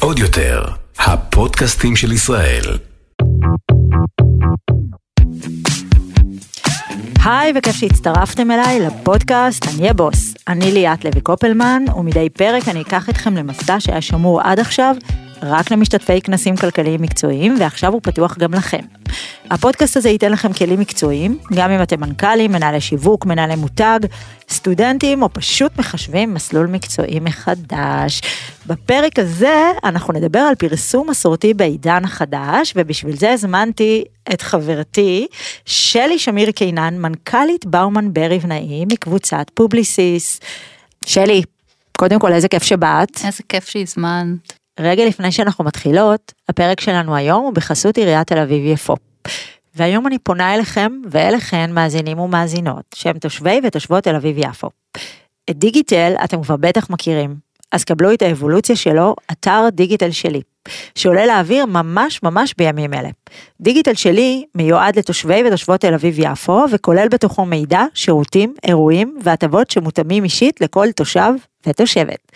עוד יותר, הפודקאסטים של ישראל. היי וכיף שהצטרפתם אליי לפודקאסט אני הבוס. אני ליאת לוי קופלמן ומדי פרק אני אקח אתכם למסע שהיה שמור עד עכשיו רק למשתתפי כנסים כלכליים מקצועיים ועכשיו הוא פתוח גם לכם. הפודקאסט הזה ייתן לכם כלים מקצועיים, גם אם אתם מנכ"לים, מנהלי שיווק, מנהלי מותג, סטודנטים או פשוט מחשבים מסלול מקצועי מחדש. בפרק הזה אנחנו נדבר על פרסום מסורתי בעידן החדש ובשביל זה הזמנתי את חברתי שלי שמיר קינן, מנכ"לית באומן בר ריבנאי מקבוצת פובליסיס. שלי, קודם כל איזה כיף שבאת. איזה כיף שהזמנת. רגע לפני שאנחנו מתחילות, הפרק שלנו היום הוא בחסות עיריית תל אביב יפו. והיום אני פונה אליכם ואליכן מאזינים ומאזינות שהם תושבי ותושבות תל אביב יפו. את דיגיטל אתם כבר בטח מכירים, אז קבלו את האבולוציה שלו, אתר דיגיטל שלי, שעולה לאוויר ממש ממש בימים אלה. דיגיטל שלי מיועד לתושבי ותושבות תל אביב יפו וכולל בתוכו מידע, שירותים, אירועים והטבות שמותאמים אישית לכל תושב ותושבת.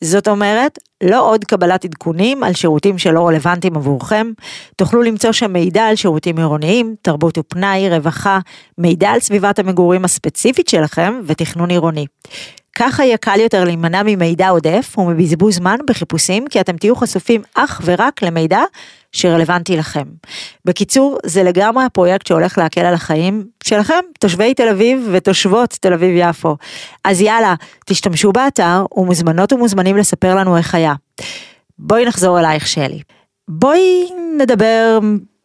זאת אומרת, לא עוד קבלת עדכונים על שירותים שלא רלוונטיים עבורכם, תוכלו למצוא שם מידע על שירותים עירוניים, תרבות ופנאי, רווחה, מידע על סביבת המגורים הספציפית שלכם ותכנון עירוני. ככה יהיה קל יותר להימנע ממידע עודף ומבזבוז זמן בחיפושים, כי אתם תהיו חשופים אך ורק למידע שרלוונטי לכם. בקיצור, זה לגמרי הפרויקט שהולך להקל על החיים שלכם, תושבי תל אביב ותושבות תל אביב-יפו. אז יאללה, תשתמשו באתר ומוזמנות ומוזמנים לספר לנו איך היה. בואי נחזור אלייך שלי. בואי נדבר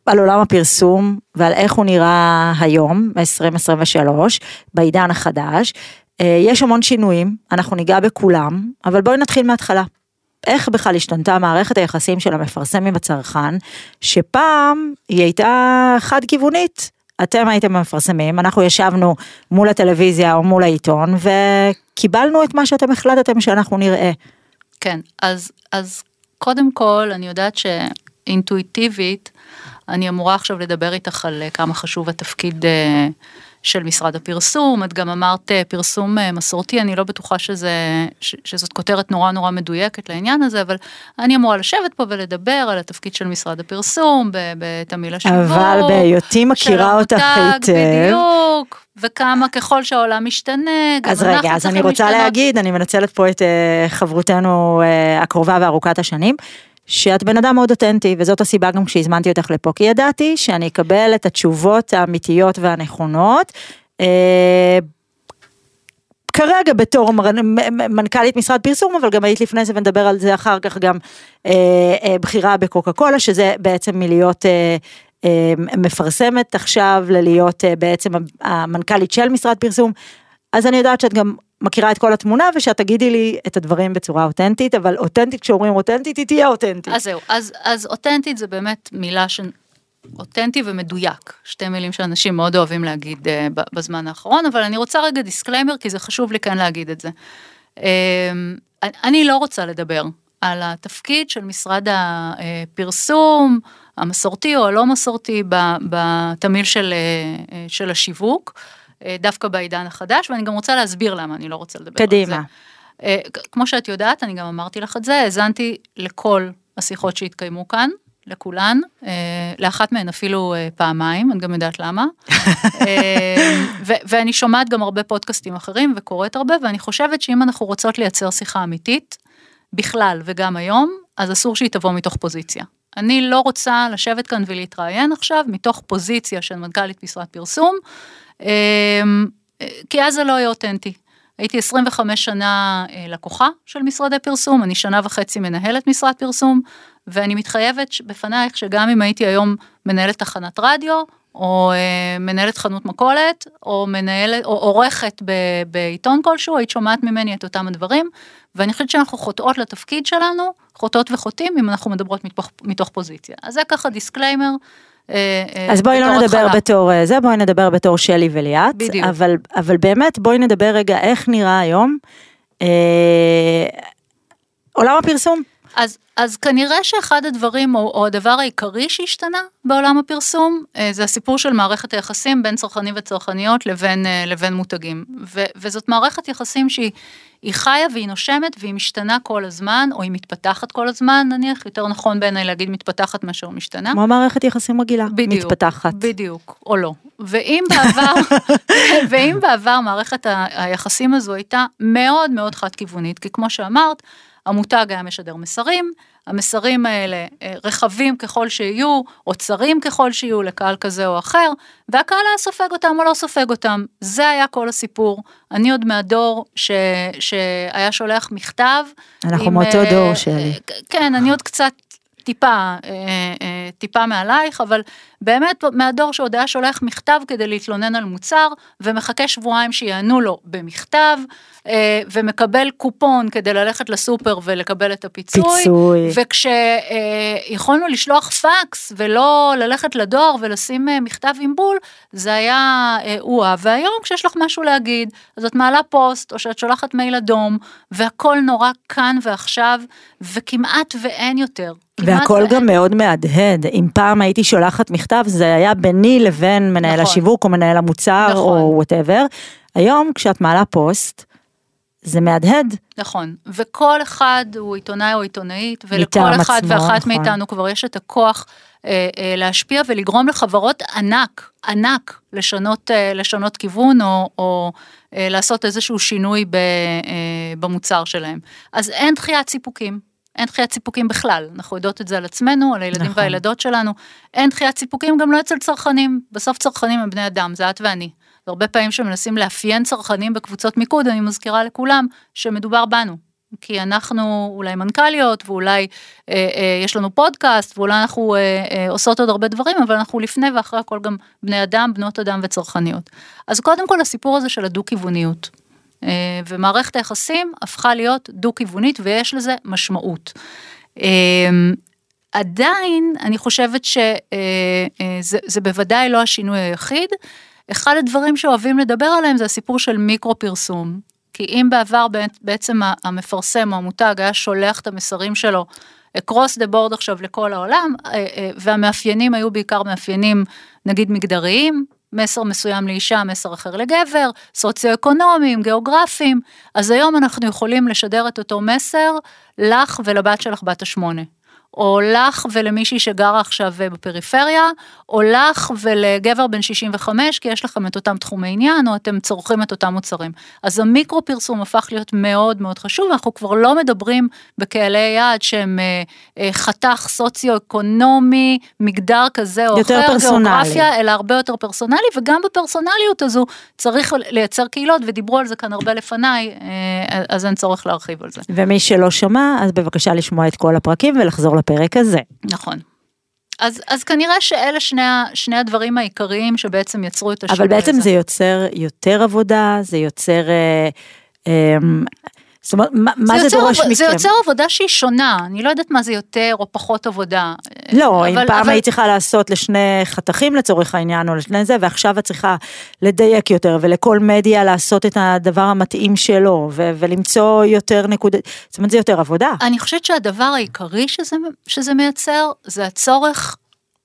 על עולם הפרסום ועל איך הוא נראה היום, 2023, בעידן החדש. אה, יש המון שינויים, אנחנו ניגע בכולם, אבל בואי נתחיל מההתחלה. איך בכלל השתנתה מערכת היחסים של המפרסם עם הצרכן, שפעם היא הייתה חד כיוונית. אתם הייתם המפרסמים, אנחנו ישבנו מול הטלוויזיה או מול העיתון וקיבלנו את מה שאתם החלטתם שאנחנו נראה. כן, אז, אז קודם כל אני יודעת שאינטואיטיבית אני אמורה עכשיו לדבר איתך על כמה חשוב התפקיד אה, של משרד הפרסום, את גם אמרת אה, פרסום אה, מסורתי, אני לא בטוחה שזה, ש, שזאת כותרת נורא נורא מדויקת לעניין הזה, אבל אני אמורה לשבת פה ולדבר על התפקיד של משרד הפרסום, בתמהיל השיווק. אבל בהיותי מכירה אותך היטב. בדיוק, וכמה ככל שהעולם משתנה, גם אז רגע, אז אני רוצה משתנות. להגיד, אני מנצלת פה את אה, חברותנו הקרובה וארוכת השנים. שאת בן אדם מאוד אותנטי, וזאת הסיבה גם כשהזמנתי אותך לפה, כי ידעתי שאני אקבל את התשובות האמיתיות והנכונות. אה, כרגע בתור מנכ"לית משרד פרסום, אבל גם היית לפני זה ונדבר על זה אחר כך גם אה, אה, בחירה בקוקה קולה, שזה בעצם מלהיות אה, אה, מפרסמת עכשיו ללהיות אה, בעצם המנכ"לית של משרד פרסום. אז אני יודעת שאת גם מכירה את כל התמונה ושאת תגידי לי את הדברים בצורה אותנטית, אבל אותנטית כשאומרים אותנטית היא תהיה אותנטית. אז זהו, אז, אז אותנטית זה באמת מילה ש... אותנטי ומדויק, שתי מילים שאנשים מאוד אוהבים להגיד uh, בזמן האחרון, אבל אני רוצה רגע disclaimer כי זה חשוב לי כן להגיד את זה. Uh, אני לא רוצה לדבר על התפקיד של משרד הפרסום, המסורתי או הלא מסורתי בתמהיל של, uh, של השיווק. אה, דווקא בעידן החדש, ואני גם רוצה להסביר למה אני לא רוצה לדבר קדימה. על זה. קדימה. כמו שאת יודעת, אני גם אמרתי לך את זה, האזנתי לכל השיחות שהתקיימו כאן, לכולן, אה, לאחת מהן אפילו אה, פעמיים, אני גם יודעת למה. ואני שומעת גם הרבה פודקאסטים אחרים וקוראת הרבה, ואני חושבת שאם אנחנו רוצות לייצר שיחה אמיתית, בכלל וגם היום, אז אסור שהיא תבוא מתוך פוזיציה. אני לא רוצה לשבת כאן ולהתראיין עכשיו מתוך פוזיציה של מנכ"לית משרד פרסום, כי אז זה לא יהיה אותנטי. הייתי 25 שנה אה, לקוחה של משרדי פרסום, אני שנה וחצי מנהלת משרד פרסום, ואני מתחייבת בפנייך שגם אם הייתי היום מנהלת תחנת רדיו, או אה, מנהלת חנות מכולת, או מנהלת, או עורכת בעיתון כלשהו, היית שומעת ממני את אותם הדברים, ואני חושבת שאנחנו חוטאות לתפקיד שלנו, חוטאות וחוטאים, אם אנחנו מדברות מתוך, מתוך פוזיציה. אז זה ככה disclaimer. אה, אה, אז בואי לא נדבר התחלה. בתור אה, זה, בואי נדבר בתור שלי וליאת. בדיוק. אבל, אבל באמת בואי נדבר רגע איך נראה היום אה, עולם הפרסום. אז, אז כנראה שאחד הדברים, או, או הדבר העיקרי שהשתנה בעולם הפרסום, אה, זה הסיפור של מערכת היחסים בין צרכנים וצרכניות לבין, אה, לבין מותגים. ו, וזאת מערכת יחסים שהיא היא חיה והיא נושמת והיא משתנה כל הזמן, או היא מתפתחת כל הזמן, נניח, יותר נכון בעיניי להגיד מתפתחת מאשר משתנה. כמו מערכת יחסים רגילה, בדיוק, מתפתחת. בדיוק, או לא. ואם בעבר, ואם בעבר מערכת היחסים הזו הייתה מאוד מאוד חד-כיוונית, כי כמו שאמרת, המותג היה משדר מסרים, המסרים האלה אה, רחבים ככל שיהיו, או צרים ככל שיהיו לקהל כזה או אחר, והקהל היה סופג אותם או לא סופג אותם. זה היה כל הסיפור. אני עוד מהדור ש, שהיה שולח מכתב. אנחנו עם, מאותו אה, דור, שלי. אה, כן, אני עוד קצת טיפה, טיפה מעלייך, אבל באמת מהדור שעוד היה שולח מכתב כדי להתלונן על מוצר, ומחכה שבועיים שיענו לו במכתב, ומקבל קופון כדי ללכת לסופר ולקבל את הפיצוי. פיצוי. וכשיכולנו לשלוח פקס ולא ללכת לדואר ולשים אה, מכתב עם בול, זה היה אה, או-אה. והיום כשיש לך משהו להגיד, אז את מעלה פוסט, או שאת שולחת מייל אדום, והכל נורא כאן ועכשיו, וכמעט ואין יותר. והכל. גם מאוד מהדהד. אם פעם הייתי שולחת מכתב, זה היה ביני לבין מנהל נכון. השיווק או מנהל המוצר נכון. או whatever. היום, כשאת מעלה פוסט, זה מהדהד. נכון, וכל אחד הוא עיתונאי או עיתונאית, ולכל אחד עצמו, ואחת נכון. מאיתנו כבר יש את הכוח אה, אה, להשפיע ולגרום לחברות ענק, ענק, לשנות, אה, לשנות כיוון או, או אה, לעשות איזשהו שינוי ב, אה, במוצר שלהם. אז אין דחיית סיפוקים. אין דחיית סיפוקים בכלל, אנחנו יודעות את זה על עצמנו, על הילדים נכון. והילדות שלנו. אין דחיית סיפוקים גם לא אצל צרכנים, בסוף צרכנים הם בני אדם, זה את ואני. והרבה פעמים שמנסים לאפיין צרכנים בקבוצות מיקוד, אני מזכירה לכולם שמדובר בנו. כי אנחנו אולי מנכ"ליות, ואולי אה, אה, יש לנו פודקאסט, ואולי אנחנו אה, אה, עושות עוד הרבה דברים, אבל אנחנו לפני ואחרי הכל גם בני אדם, בנות אדם וצרכניות. אז קודם כל הסיפור הזה של הדו-כיווניות. אה, ומערכת היחסים הפכה להיות דו-כיוונית ויש לזה משמעות. אה, עדיין אני חושבת שזה זה בוודאי לא השינוי היחיד. אחד הדברים שאוהבים לדבר עליהם זה הסיפור של מיקרו פרסום. כי אם בעבר בעצם המפרסם המותג היה שולח את המסרים שלו across the board עכשיו לכל העולם, והמאפיינים היו בעיקר מאפיינים נגיד מגדריים, מסר מסוים לאישה, מסר אחר לגבר, סוציו-אקונומיים, גיאוגרפיים, אז היום אנחנו יכולים לשדר את אותו מסר לך ולבת שלך בת השמונה. או לך ולמישהי שגרה עכשיו בפריפריה, או לך ולגבר בן 65, כי יש לכם את אותם תחומי עניין, או אתם צורכים את אותם מוצרים. אז המיקרו פרסום הפך להיות מאוד מאוד חשוב, אנחנו כבר לא מדברים בקהלי יעד שהם אה, אה, חתך סוציו-אקונומי, מגדר כזה או יותר אחר, פרסונלי. גיאוגרפיה, אלא הרבה יותר פרסונלי, וגם בפרסונליות הזו צריך לייצר קהילות, ודיברו על זה כאן הרבה לפניי, אה, אז אין צורך להרחיב על זה. ומי שלא שמע, אז בבקשה לשמוע את כל הפרקים ולחזור לפרק הזה. נכון. אז, אז כנראה שאלה שני, שני הדברים העיקריים שבעצם יצרו את השינוי אבל בעצם הזה. זה יוצר יותר עבודה, זה יוצר... אה, אה, זאת אומרת, מה, מה זה יוצר דורש מכם? זה יוצר עבודה שהיא שונה, אני לא יודעת מה זה יותר או פחות עבודה. לא, אם אבל- פעם אבל- היית צריכה לעשות לשני חתכים לצורך העניין, או לשני זה, ועכשיו את צריכה לדייק יותר, ולכל מדיה לעשות את הדבר המתאים שלו, ו- ולמצוא יותר נקודות, זאת אומרת, זה יותר עבודה. אני חושבת שהדבר העיקרי שזה, שזה מייצר, זה הצורך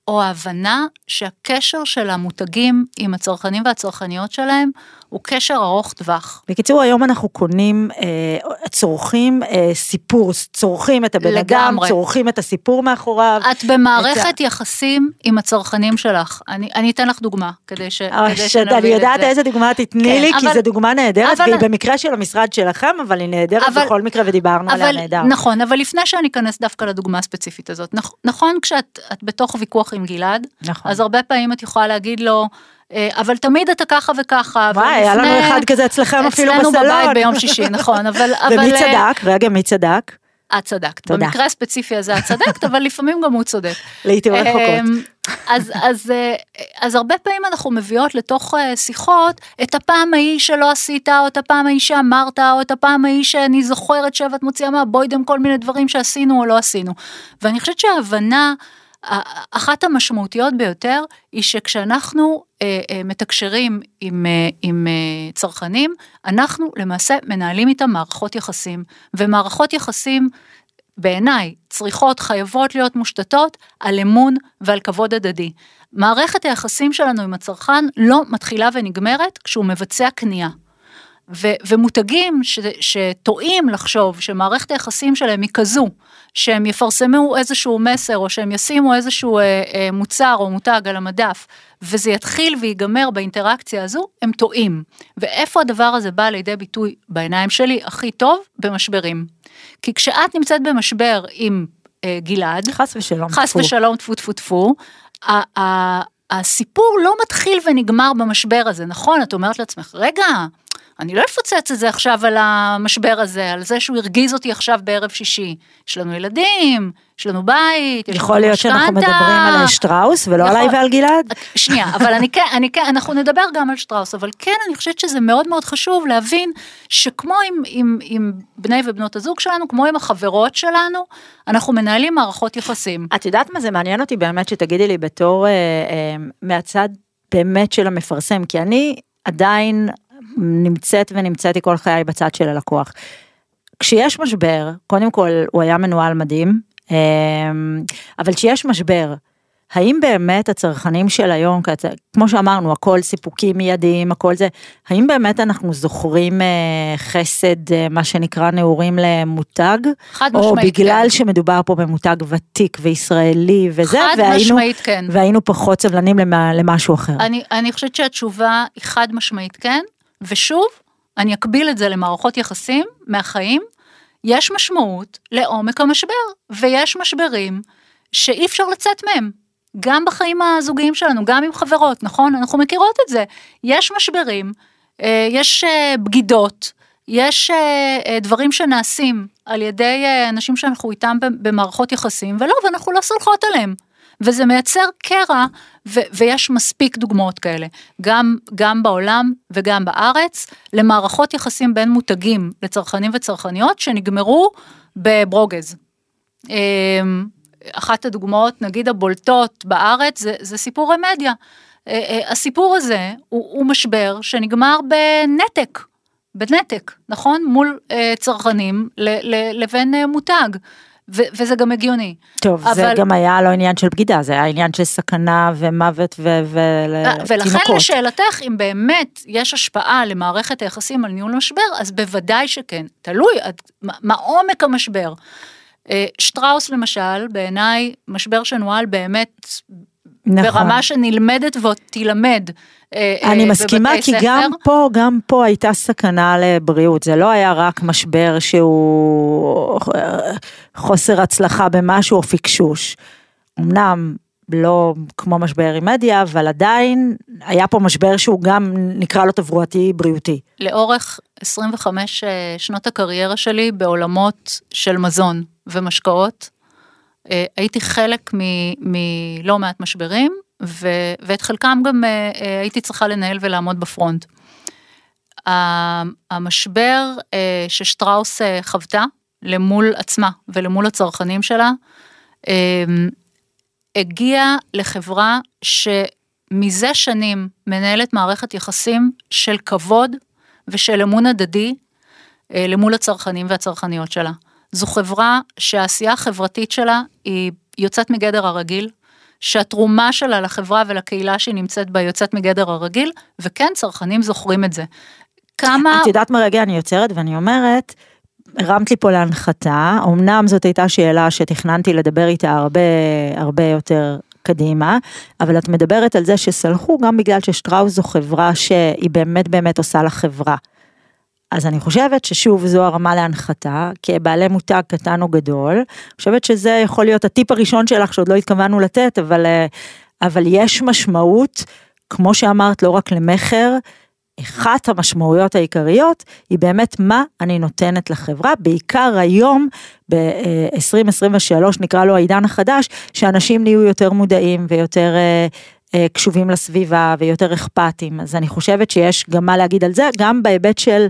או ההבנה שהקשר של המותגים עם הצרכנים והצרכניות שלהם הוא קשר ארוך טווח. בקיצור, היום אנחנו קונים, אה, צורכים אה, סיפור, צורכים את הבן אדם. צורכים את הסיפור מאחוריו. את במערכת יחסים עם הצרכנים שלך. אני, אני אתן לך דוגמה, כדי, ש, אבל כדי שאת- שנבין אני יודעת את זה. איזה דוגמה תתני כן, לי, כי אבל- זו דוגמה נהדרת, אבל- והיא במקרה של המשרד שלכם, אבל היא נהדרת אבל- בכל מקרה, ודיברנו עליה אבל, נהדר. נכון, אבל לפני שאני אכנס דווקא לדוגמה הספציפית הזאת, נכ, נכון כשאת את בתוך ויכוח עם גלעד, נכון. אז הרבה פעמים את יכולה להגיד לו, "אה, אבל תמיד אתה ככה וככה, וואי, היה לנו אחד כזה אצלכם אפילו אצלנו בסלון. בבית ביום שישי, נכון, אבל... ומי אבל, אה, צדק? רגע, מי צדק? את צדקת. תודה. במקרה הספציפי הזה את צדקת, אבל לפעמים גם הוא צודק. לעיתים רחוקות. אמ, אז, אז, אה, אז הרבה פעמים אנחנו מביאות לתוך אה, שיחות את הפעם ההיא שלא עשית, או את הפעם ההיא שאמרת, או את הפעם ההיא שאני זוכרת שבת מוציאה מהבוידם כל מיני דברים שעשינו או לא עשינו. ואני חושבת שההבנה, אחת המשמעותיות ביותר, היא שכשאנחנו אה, אה, מתקשרים עם, אה, עם צרכנים, אנחנו למעשה מנהלים איתם מערכות יחסים. ומערכות יחסים בעיניי, צריכות, חייבות להיות מושתתות על אמון ועל כבוד הדדי. מערכת היחסים שלנו עם הצרכן לא מתחילה ונגמרת כשהוא מבצע קנייה. ו- ומותגים ש- שטועים לחשוב שמערכת היחסים שלהם היא כזו, שהם יפרסמו איזשהו מסר או שהם ישימו איזשהו אה, אה, מוצר או מותג על המדף, וזה יתחיל ויגמר באינטראקציה הזו, הם טועים. ואיפה הדבר הזה בא לידי ביטוי בעיניים שלי הכי טוב? במשברים. כי כשאת נמצאת במשבר עם אה, גלעד, חס ושלום. חס טפו. ושלום טפו טפו טפו, הסיפור לא מתחיל ונגמר במשבר הזה, נכון? את אומרת לעצמך, רגע, אני לא אפוצץ את זה עכשיו על המשבר הזה, על זה שהוא הרגיז אותי עכשיו בערב שישי. יש לנו ילדים, יש לנו בית, יש לנו יכול להיות שאנחנו משכנתה. מדברים על שטראוס ולא יכול- עליי ועל גלעד? שנייה, אבל אני כן, אני כן, אנחנו נדבר גם על שטראוס, אבל כן, אני חושבת שזה מאוד מאוד חשוב להבין שכמו עם, עם, עם בני ובנות הזוג שלנו, כמו עם החברות שלנו, אנחנו מנהלים מערכות יחסים. את יודעת מה זה מעניין אותי באמת שתגידי לי בתור אה, אה, מהצד באמת של המפרסם, כי אני עדיין נמצאת ונמצאתי כל חיי בצד של הלקוח. כשיש משבר, קודם כל הוא היה מנוהל מדהים, אה, אבל כשיש משבר, האם באמת הצרכנים של היום, כמו שאמרנו, הכל סיפוקים מיידיים, הכל זה, האם באמת אנחנו זוכרים אה, חסד, אה, מה שנקרא נעורים למותג? חד או משמעית, בגלל כן. שמדובר פה במותג ותיק וישראלי וזה, חד והיינו, משמעית כן. והיינו פחות סבלנים למה, למשהו אחר. אני, אני חושבת שהתשובה היא חד משמעית כן, ושוב, אני אקביל את זה למערכות יחסים מהחיים, יש משמעות לעומק המשבר, ויש משברים שאי אפשר לצאת מהם. גם בחיים הזוגיים שלנו, גם עם חברות, נכון? אנחנו מכירות את זה. יש משברים, אה, יש אה, בגידות, יש אה, דברים שנעשים על ידי אנשים שאנחנו איתם במערכות יחסים, ולא, ואנחנו לא סולחות עליהם. וזה מייצר קרע, ו- ויש מספיק דוגמאות כאלה, גם, גם בעולם וגם בארץ, למערכות יחסים בין מותגים לצרכנים וצרכניות שנגמרו בברוגז. אמ, אחת הדוגמאות, נגיד הבולטות בארץ, זה, זה סיפור אה, הסיפור הזה הוא, הוא משבר שנגמר בנתק, בנתק, נכון? מול אה, צרכנים ל- ל- לבין מותג. ו- וזה גם הגיוני. טוב, אבל... זה גם היה לא עניין של בגידה, זה היה עניין של סכנה ומוות ותינוקות. ולכן לשאלתך, אם באמת יש השפעה למערכת היחסים על ניהול משבר, אז בוודאי שכן. תלוי עד, מה, מה עומק המשבר. שטראוס למשל, בעיניי, משבר שנוהל באמת נכון. ברמה שנלמדת ועוד תילמד. אני מסכימה כי ספר. גם פה, גם פה הייתה סכנה לבריאות, זה לא היה רק משבר שהוא חוסר הצלחה במשהו או פיקשוש. אמנם לא כמו משבר עם מדיה, אבל עדיין היה פה משבר שהוא גם נקרא לו תברואתי בריאותי. לאורך 25 שנות הקריירה שלי בעולמות של מזון ומשקאות, הייתי חלק מלא מעט משברים, ו, ואת חלקם גם הייתי צריכה לנהל ולעמוד בפרונט. המשבר ששטראוס חוותה למול עצמה ולמול הצרכנים שלה, הגיע לחברה שמזה שנים מנהלת מערכת יחסים של כבוד ושל אמון הדדי למול הצרכנים והצרכניות שלה. זו חברה שהעשייה החברתית שלה היא יוצאת מגדר הרגיל, שהתרומה שלה לחברה ולקהילה שהיא נמצאת בה יוצאת מגדר הרגיל, וכן, צרכנים זוכרים את זה. כמה... את יודעת מה רגע אני יוצרת ואני אומרת, הרמת לי פה להנחתה, אמנם זאת הייתה שאלה שתכננתי לדבר איתה הרבה הרבה יותר קדימה, אבל את מדברת על זה שסלחו גם בגלל ששטראוס זו חברה שהיא באמת באמת עושה לחברה. אז אני חושבת ששוב זו הרמה להנחתה, כבעלי מותג קטן או גדול, אני חושבת שזה יכול להיות הטיפ הראשון שלך שעוד לא התכוונו לתת, אבל, אבל יש משמעות, כמו שאמרת, לא רק למכר, אחת המשמעויות העיקריות היא באמת מה אני נותנת לחברה, בעיקר היום ב-2023 נקרא לו העידן החדש, שאנשים נהיו יותר מודעים ויותר קשובים לסביבה ויותר אכפתים, אז אני חושבת שיש גם מה להגיד על זה, גם בהיבט של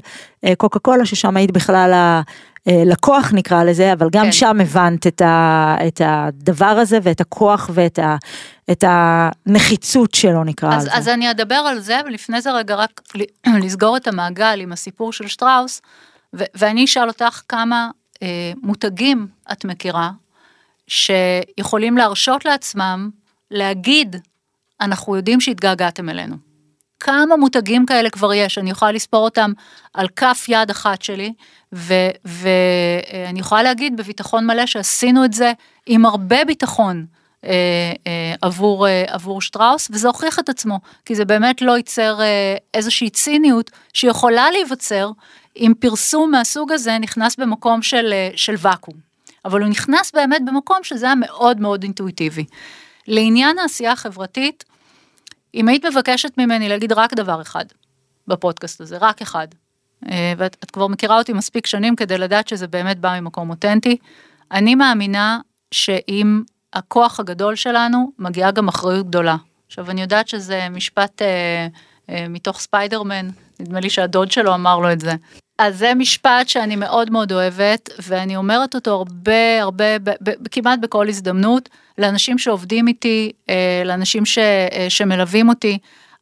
קוקה קולה, ששם היית בכלל לקוח נקרא לזה, אבל גם כן. שם הבנת את, ה, את הדבר הזה ואת הכוח ואת ה, את הנחיצות שלו נקרא אז, לזה. אז אני אדבר על זה, ולפני זה רגע רק לסגור את המעגל עם הסיפור של שטראוס, ו- ואני אשאל אותך כמה מותגים את מכירה שיכולים להרשות לעצמם להגיד, אנחנו יודעים שהתגעגעתם אלינו. כמה מותגים כאלה כבר יש, אני יכולה לספור אותם על כף יד אחת שלי, ואני יכולה להגיד בביטחון מלא שעשינו את זה עם הרבה ביטחון. אה, אה, עבור, אה, עבור שטראוס, וזה הוכיח את עצמו, כי זה באמת לא ייצר איזושהי ציניות שיכולה להיווצר אם פרסום מהסוג הזה נכנס במקום של, של ואקום. אבל הוא נכנס באמת במקום שזה היה מאוד מאוד אינטואיטיבי. לעניין העשייה החברתית, אם היית מבקשת ממני להגיד רק דבר אחד בפודקאסט הזה, רק אחד, ואת כבר מכירה אותי מספיק שנים כדי לדעת שזה באמת בא ממקום אותנטי, אני מאמינה שאם הכוח הגדול שלנו מגיעה גם אחריות גדולה. עכשיו אני יודעת שזה משפט אה, אה, מתוך ספיידרמן, נדמה לי שהדוד שלו אמר לו את זה. אז זה משפט שאני מאוד מאוד אוהבת, ואני אומרת אותו הרבה הרבה, ב, ב, כמעט בכל הזדמנות, לאנשים שעובדים איתי, אה, לאנשים ש, אה, שמלווים אותי.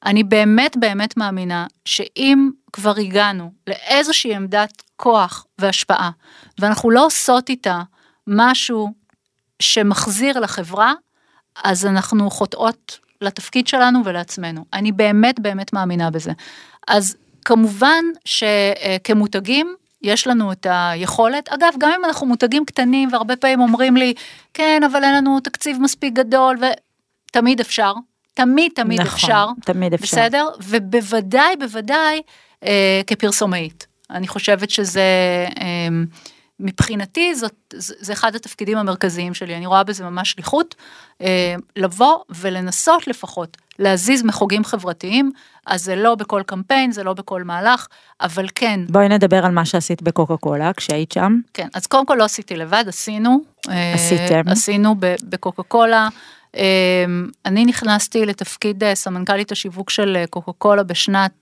אני באמת באמת מאמינה שאם כבר הגענו לאיזושהי עמדת כוח והשפעה, ואנחנו לא עושות איתה משהו שמחזיר לחברה, אז אנחנו חוטאות לתפקיד שלנו ולעצמנו. אני באמת באמת מאמינה בזה. אז כמובן שכמותגים, יש לנו את היכולת, אגב, גם אם אנחנו מותגים קטנים והרבה פעמים אומרים לי, כן, אבל אין לנו תקציב מספיק גדול, ותמיד אפשר, תמיד תמיד נכון, אפשר, תמיד אפשר, בסדר? ובוודאי, בוודאי אה, כפרסומאית. אני חושבת שזה... אה, מבחינתי זאת, זה אחד התפקידים המרכזיים שלי, אני רואה בזה ממש שליחות, אה, לבוא ולנסות לפחות להזיז מחוגים חברתיים, אז זה לא בכל קמפיין, זה לא בכל מהלך, אבל כן. בואי נדבר על מה שעשית בקוקה קולה כשהיית שם. כן, אז קודם כל לא עשיתי לבד, עשינו. אה, עשיתם. עשינו בקוקה קולה. אה, אני נכנסתי לתפקיד סמנכ"לית השיווק של קוקה קולה בשנת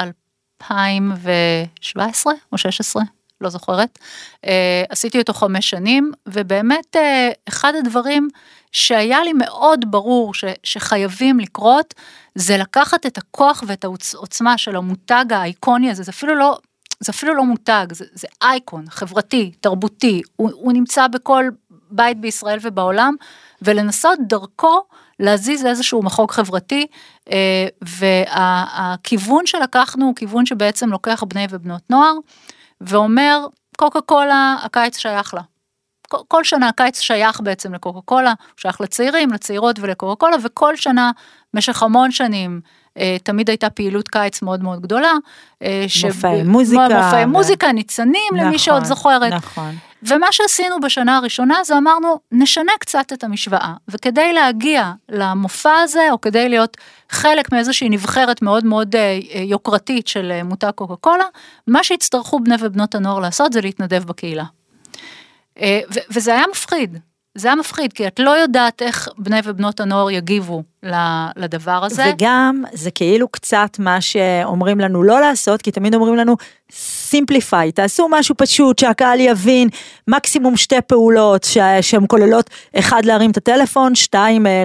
2017 או 16, לא זוכרת. אה, עשיתי אותו חמש שנים, ובאמת אה, אחד הדברים שהיה לי מאוד ברור ש, שחייבים לקרות, זה לקחת את הכוח ואת העוצמה של המותג האיקוני הזה, זה אפילו לא, זה אפילו לא מותג, זה, זה אייקון, חברתי, תרבותי, הוא, הוא נמצא בכל בית בישראל ובעולם, ולנסות דרכו להזיז איזשהו מחוג חברתי, אה, והכיוון שלקחנו הוא כיוון שבעצם לוקח בני ובנות נוער. ואומר, קוקה קולה, הקיץ שייך לה. כל שנה הקיץ שייך בעצם לקוקה קולה, הוא שייך לצעירים, לצעירות ולקוקה קולה, וכל שנה, במשך המון שנים, אה, תמיד הייתה פעילות קיץ מאוד מאוד גדולה. אה, מופעי מוזיקה. מופעי ו... מוזיקה, ניצנים, נכון, למי שעוד זוכרת. נכון. ומה שעשינו בשנה הראשונה זה אמרנו, נשנה קצת את המשוואה, וכדי להגיע למופע הזה, או כדי להיות חלק מאיזושהי נבחרת מאוד מאוד אה, יוקרתית של מותג קוקה קולה, מה שיצטרכו בני ובנות הנוער לעשות זה להתנדב בקהילה. וזה היה מפחיד, זה היה מפחיד, כי את לא יודעת איך בני ובנות הנוער יגיבו לדבר הזה. וגם, זה כאילו קצת מה שאומרים לנו לא לעשות, כי תמיד אומרים לנו, סימפליפיי, תעשו משהו פשוט, שהקהל יבין, מקסימום שתי פעולות שהן כוללות, אחד להרים את הטלפון, שתיים אה,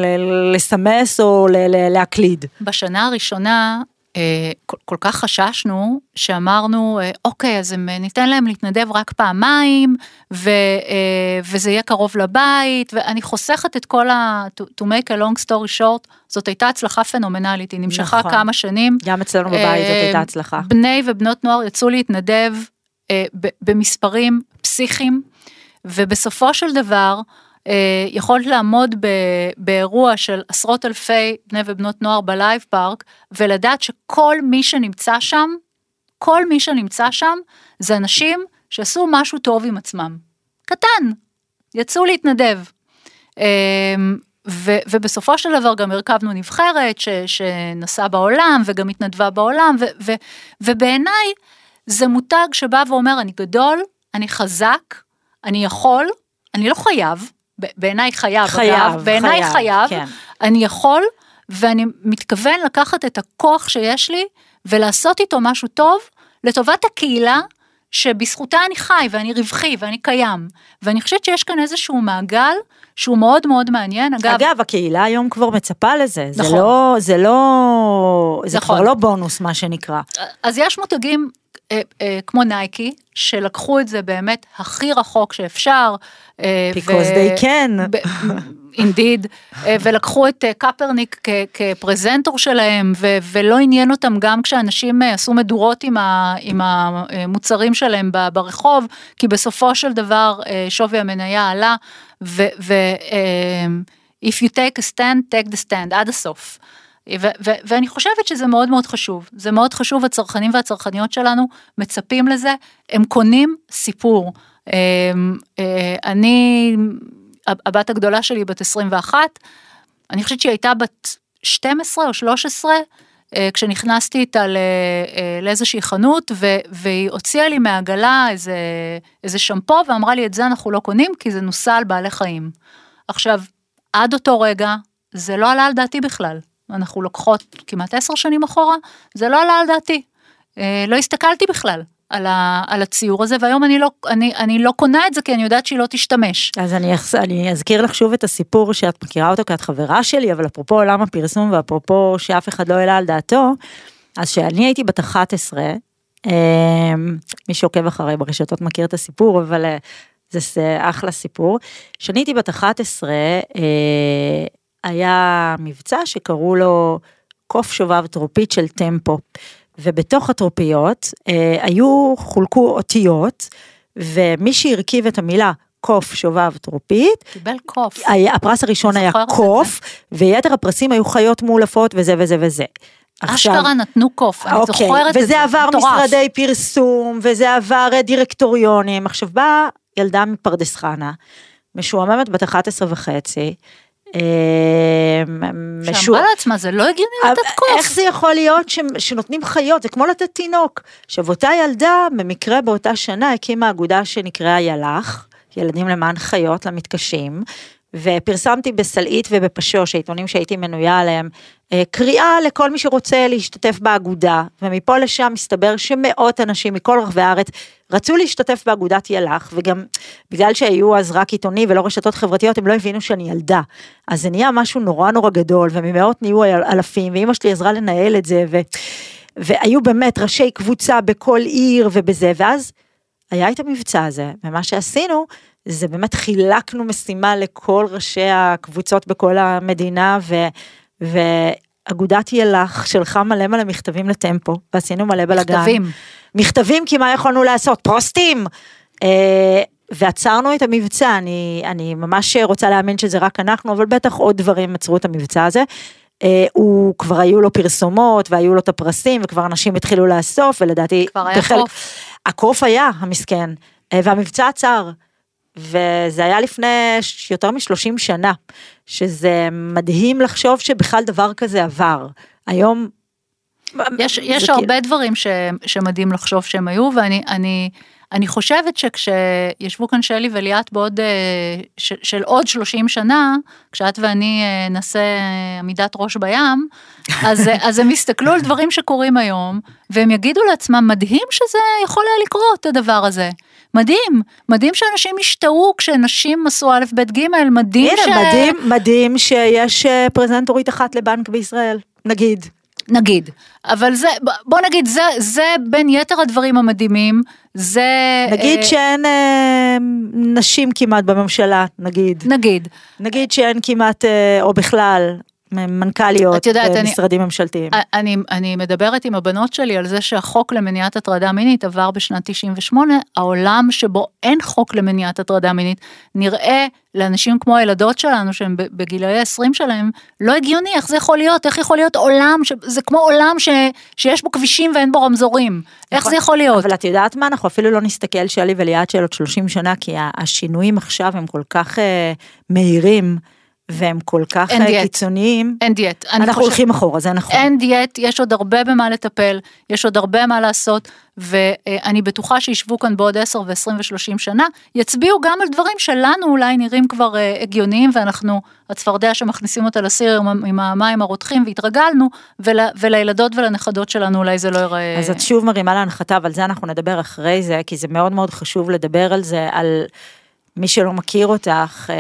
לסמס או להקליד. בשנה הראשונה, כל, כל כך חששנו, שאמרנו, אה, אוקיי, אז הם, ניתן להם להתנדב רק פעמיים, ו, אה, וזה יהיה קרוב לבית, ואני חוסכת את כל ה... To, to make a long story short, זאת הייתה הצלחה פנומנלית, היא נמשכה נכון. כמה שנים. גם אצלנו בבית זאת הייתה הצלחה. בני ובנות נוער יצאו להתנדב במספרים פסיכיים, ובסופו של דבר, אה, יכולת לעמוד ב, באירוע של עשרות אלפי בני ובנות נוער בלייב פארק ולדעת שכל מי שנמצא שם, כל מי שנמצא שם זה אנשים שעשו משהו טוב עם עצמם. קטן, יצאו להתנדב. אה, ו, ובסופו של דבר גם הרכבנו נבחרת ש, שנסעה בעולם וגם התנדבה בעולם ו, ו, ובעיניי זה מותג שבא ואומר אני גדול, אני חזק, אני יכול, אני לא חייב, בעיניי חייב, חייב, אגב, בעיניי חייב, חייב כן. אני יכול, ואני מתכוון לקחת את הכוח שיש לי ולעשות איתו משהו טוב לטובת הקהילה שבזכותה אני חי ואני רווחי ואני קיים. ואני חושבת שיש כאן איזשהו מעגל שהוא מאוד מאוד מעניין. אגב, אגב הקהילה היום כבר מצפה לזה, נכון. זה לא, זה לא, זה נכון. כבר לא בונוס מה שנקרא. אז יש מותגים כמו נייקי, שלקחו את זה באמת הכי רחוק שאפשר. אה, Because they can. אינדיד, ולקחו את אה, קפרניק כ- כפרזנטור שלהם, ו- ולא עניין אותם גם כשאנשים אה, עשו מדורות עם, ה- עם המוצרים שלהם ב- ברחוב, כי בסופו של דבר אה, שווי המניה עלה, ו... ו- אה, If you take a stand, take the stand, עד הסוף. ו- ו- ואני חושבת שזה מאוד מאוד חשוב, זה מאוד חשוב, הצרכנים והצרכניות שלנו מצפים לזה, הם קונים סיפור. אה, אה, אני, הבת הגדולה שלי בת 21, אני חושבת שהיא הייתה בת 12 או 13, אה, כשנכנסתי איתה אה, לאיזושהי חנות, ו- והיא הוציאה לי מהעגלה איזה, איזה שמפו ואמרה לי את זה אנחנו לא קונים כי זה נוסע על בעלי חיים. עכשיו, עד אותו רגע, זה לא עלה על דעתי בכלל. אנחנו לוקחות כמעט עשר שנים אחורה, זה לא עלה על דעתי. אה, לא הסתכלתי בכלל על, ה, על הציור הזה, והיום אני לא, אני, אני לא קונה את זה כי אני יודעת שהיא לא תשתמש. אז אני, אני אזכיר לך שוב את הסיפור שאת מכירה אותו כי את חברה שלי, אבל אפרופו עולם הפרסום ואפרופו שאף אחד לא העלה על דעתו, אז כשאני הייתי בת 11, אה, מי שעוקב אחריי ברשתות מכיר את הסיפור, אבל אה, זה ס- אחלה סיפור. כשאני הייתי בת 11, אה, היה מבצע שקראו לו קוף שובב טרופית של טמפו. ובתוך הטרופיות אה, היו, חולקו אותיות, ומי שהרכיב את המילה קוף שובב טרופית, קיבל קוף. היה, הפרס הראשון היה קוף, ויתר הפרסים היו חיות מאולפות וזה וזה וזה. אשכרה נתנו קוף, אני אוקיי, זוכרת את זה, וזה עבר מטורף. משרדי פרסום, וזה עבר אה, דירקטוריונים. עכשיו באה ילדה מפרדס חנה, משועממת בת 11 וחצי, משוע- שאמרה לעצמה, זה לא הגיוני לתת קוף. איך זה יכול להיות ש... שנותנים חיות, זה כמו לתת תינוק. עכשיו אותה ילדה, במקרה באותה שנה הקימה אגודה שנקראה יל"ח, ילדים למען חיות למתקשים, ופרסמתי בסלעית ובפשוש, העיתונים שהייתי מנויה עליהם, אה, קריאה לכל מי שרוצה להשתתף באגודה, ומפה לשם מסתבר שמאות אנשים מכל רחבי הארץ רצו להשתתף באגודת יל"ח, וגם בגלל שהיו אז רק עיתונים ולא רשתות חברתיות, הם לא הבינו שאני ילדה. אז זה נהיה משהו נורא נורא גדול, וממאות נהיו אל- אלפים, ואימא שלי עזרה לנהל את זה, ו... והיו באמת ראשי קבוצה בכל עיר ובזה, ואז היה את המבצע הזה, ומה שעשינו, זה באמת חילקנו משימה לכל ראשי הקבוצות בכל המדינה, ו... ואגודת יל"ח שלחה מלא מלא מכתבים לטמפו, ועשינו מלא בלאגן. מכתבים. מכתבים, כי מה יכולנו לעשות? פוסטים! אה, ועצרנו את המבצע, אני, אני ממש רוצה להאמין שזה רק אנחנו, אבל בטח עוד דברים עצרו את המבצע הזה. אה, הוא כבר היו לו פרסומות והיו לו את הפרסים וכבר אנשים התחילו לאסוף ולדעתי כבר היה קוף. הקוף היה המסכן אה, והמבצע עצר וזה היה לפני יותר מ-30 שנה שזה מדהים לחשוב שבכלל דבר כזה עבר היום. יש, יש כאילו- הרבה דברים ש, שמדהים לחשוב שהם היו, ואני אני, חושבת שכשישבו כאן שלי וליאת בעוד, אה, של, של עוד 30 שנה, כשאת ואני אה, נעשה אה, עמידת ראש בים, אז, אז הם יסתכלו על דברים שקורים היום, והם יגידו לעצמם, מדהים שזה יכול היה לקרות, הדבר הזה. מדהים, מדהים שאנשים השתאו כשנשים עשו א', ב', ג', מדהים ש... הנה מדהים מדהים שיש פרזנטורית אחת לבנק בישראל נגיד. נגיד, אבל זה, בוא נגיד, זה, זה בין יתר הדברים המדהימים, זה... נגיד אה, שאין אה, נשים כמעט בממשלה, נגיד. נגיד, נגיד שאין כמעט, אה, או בכלל, מנכ"ליות את יודעת, אני- במשרדים ממשלתיים. אני, אני מדברת עם הבנות שלי על זה שהחוק למניעת הטרדה מינית עבר בשנת 98, העולם שבו אין חוק למניעת הטרדה מינית נראה לאנשים כמו הילדות שלנו שהם בגילאי 20 שלהם לא הגיוני, איך זה יכול להיות, איך יכול להיות עולם, ש... זה כמו עולם ש... שיש בו כבישים ואין בו רמזורים, איך נכון. זה יכול להיות? אבל את יודעת מה, אנחנו אפילו לא נסתכל שלי וליעד של עוד 30 שנה, כי השינויים עכשיו הם כל כך אה, מהירים, והם כל כך אין אה, דיאט. קיצוניים. אין דיאט. אנחנו חושבת- הולכים אחורה, זה נכון. אין דיאט, יש עוד הרבה במה לטפל, יש עוד הרבה מה לעשות, ואני בטוחה שישבו כאן בעוד 10 ו-20 ו-30 שנה, יצביעו גם על דברים שלנו אולי נראים כבר אה, הגיוניים, ואנחנו, הצפרדע שמכניסים אותה לסיר עם, עם המים הרותחים והתרגלנו, ול, ולילדות ולנכדות שלנו אולי זה לא ייראה... אז את שוב מרימה להנחתה, אבל זה אנחנו נדבר אחרי זה, כי זה מאוד מאוד חשוב לדבר על זה, על מי שלא מכיר אותך, אה,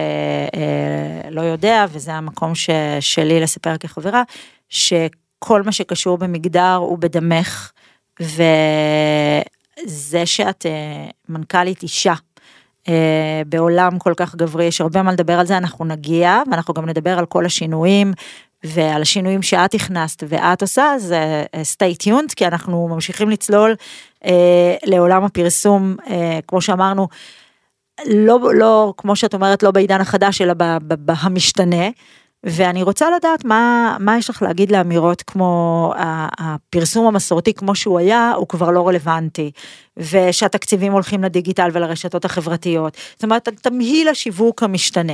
אה, לא יודע, וזה המקום ש, שלי לספר כחברה, שכל מה שקשור במגדר הוא בדמך, זה שאת אה, מנכ"לית אישה. אה, בעולם כל כך גברי, יש הרבה מה לדבר על זה, אנחנו נגיע, ואנחנו גם נדבר על כל השינויים ועל השינויים שאת הכנסת ואת עושה, אז אה, stay tuned, כי אנחנו ממשיכים לצלול אה, לעולם הפרסום, אה, כמו שאמרנו, לא, לא, כמו שאת אומרת, לא בעידן החדש, אלא במשתנה. ואני רוצה לדעת מה, מה יש לך להגיד לאמירות כמו הפרסום המסורתי כמו שהוא היה, הוא כבר לא רלוונטי, ושהתקציבים הולכים לדיגיטל ולרשתות החברתיות. זאת אומרת, תמהיל השיווק המשתנה.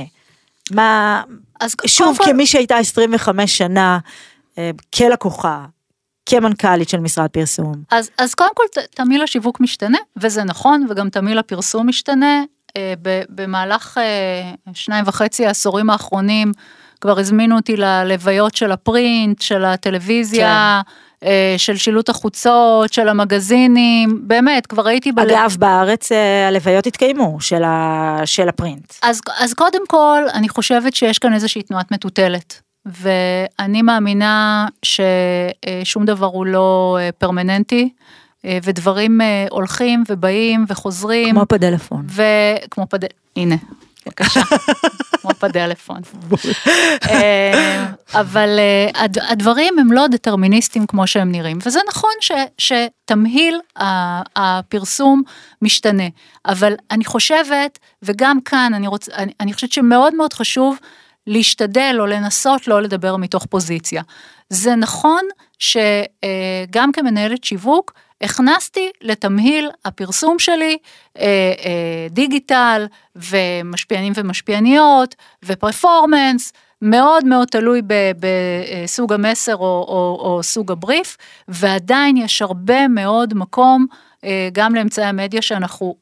מה, אז שוב, כל... כמי שהייתה 25 שנה אה, כלקוחה, כמנכ"לית של משרד פרסום. אז, אז קודם כל תמהיל השיווק משתנה, וזה נכון, וגם תמהיל הפרסום משתנה. אה, במהלך אה, שניים וחצי העשורים האחרונים, כבר הזמינו אותי ללוויות של הפרינט, של הטלוויזיה. כן. של שילוט החוצות, של המגזינים, באמת, כבר הייתי... בל... אגב, בארץ הלוויות התקיימו, של, ה... של הפרינט. אז, אז קודם כל, אני חושבת שיש כאן איזושהי תנועת מטוטלת. ואני מאמינה ששום דבר הוא לא פרמננטי. ודברים הולכים ובאים וחוזרים. כמו פדלפון. וכמו פד... הנה, בבקשה, כמו פדלפון. אבל הדברים הם לא דטרמיניסטיים כמו שהם נראים, וזה נכון ש, שתמהיל הפרסום משתנה, אבל אני חושבת, וגם כאן אני, רוצ, אני, אני חושבת שמאוד מאוד חשוב להשתדל או לנסות לא לדבר מתוך פוזיציה. זה נכון שגם כמנהלת שיווק, הכנסתי לתמהיל הפרסום שלי אה, אה, דיגיטל ומשפיענים ומשפיעניות ופרפורמנס, מאוד מאוד תלוי בסוג המסר או, או, או סוג הבריף, ועדיין יש הרבה מאוד מקום אה, גם לאמצעי המדיה שאנחנו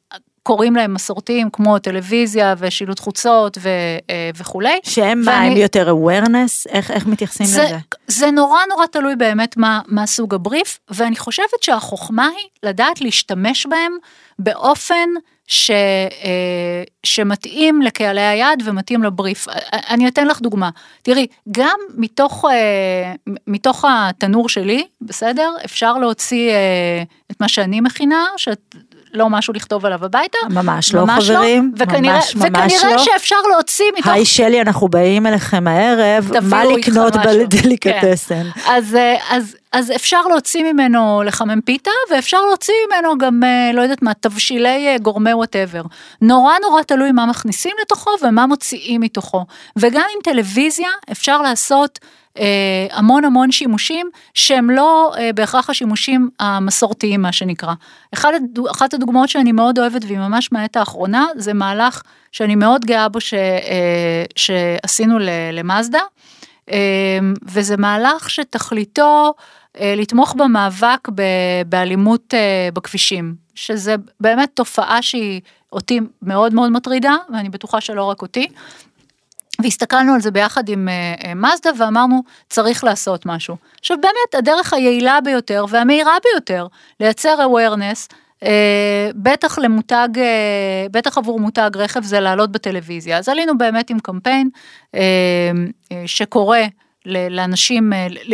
קוראים להם מסורתיים כמו טלוויזיה ושילוט חוצות ו, אה, וכולי. שהם מה, הם יותר awareness? איך, איך מתייחסים זה, לזה? זה נורא נורא תלוי באמת מה, מה סוג הבריף, ואני חושבת שהחוכמה היא לדעת להשתמש בהם באופן ש, אה, שמתאים לקהלי היעד ומתאים לבריף. אני אתן לך דוגמה. תראי, גם מתוך, אה, מתוך התנור שלי, בסדר? אפשר להוציא את מה שאני מכינה, שאת לא משהו לכתוב עליו הביתה. ממש לא ממש לא. חברים, לא. וכנראה, ממש ממש וכנראה לא. שאפשר להוציא מתוך... היי שלי, אנחנו באים אליכם הערב, מה לקנות בדליקטסן. כן. אז, אה, אז, אז אפשר להוציא ממנו לחמם פיתה, ואפשר להוציא ממנו גם, אה, לא יודעת מה, תבשילי אה, גורמי וואטאבר. נורא נורא תלוי מה מכניסים לתוכו ומה מוציאים מתוכו. וגם עם טלוויזיה אפשר לעשות... אה, המון המון שימושים שהם לא אה, בהכרח השימושים המסורתיים מה שנקרא. אחד, אחת הדוגמאות שאני מאוד אוהבת והיא ממש מהעת האחרונה זה מהלך שאני מאוד גאה בו ש, אה, שעשינו למאזדה וזה מהלך שתכליתו לתמוך במאבק באלימות בכבישים שזה באמת תופעה שהיא אותי מאוד מאוד מטרידה ואני בטוחה שלא רק אותי. והסתכלנו על זה ביחד עם מזדה uh, ואמרנו צריך לעשות משהו. עכשיו באמת הדרך היעילה ביותר והמהירה ביותר לייצר awareness uh, בטח למותג, uh, בטח עבור מותג רכב זה לעלות בטלוויזיה. אז עלינו באמת עם קמפיין uh, uh, שקורא לאנשים uh,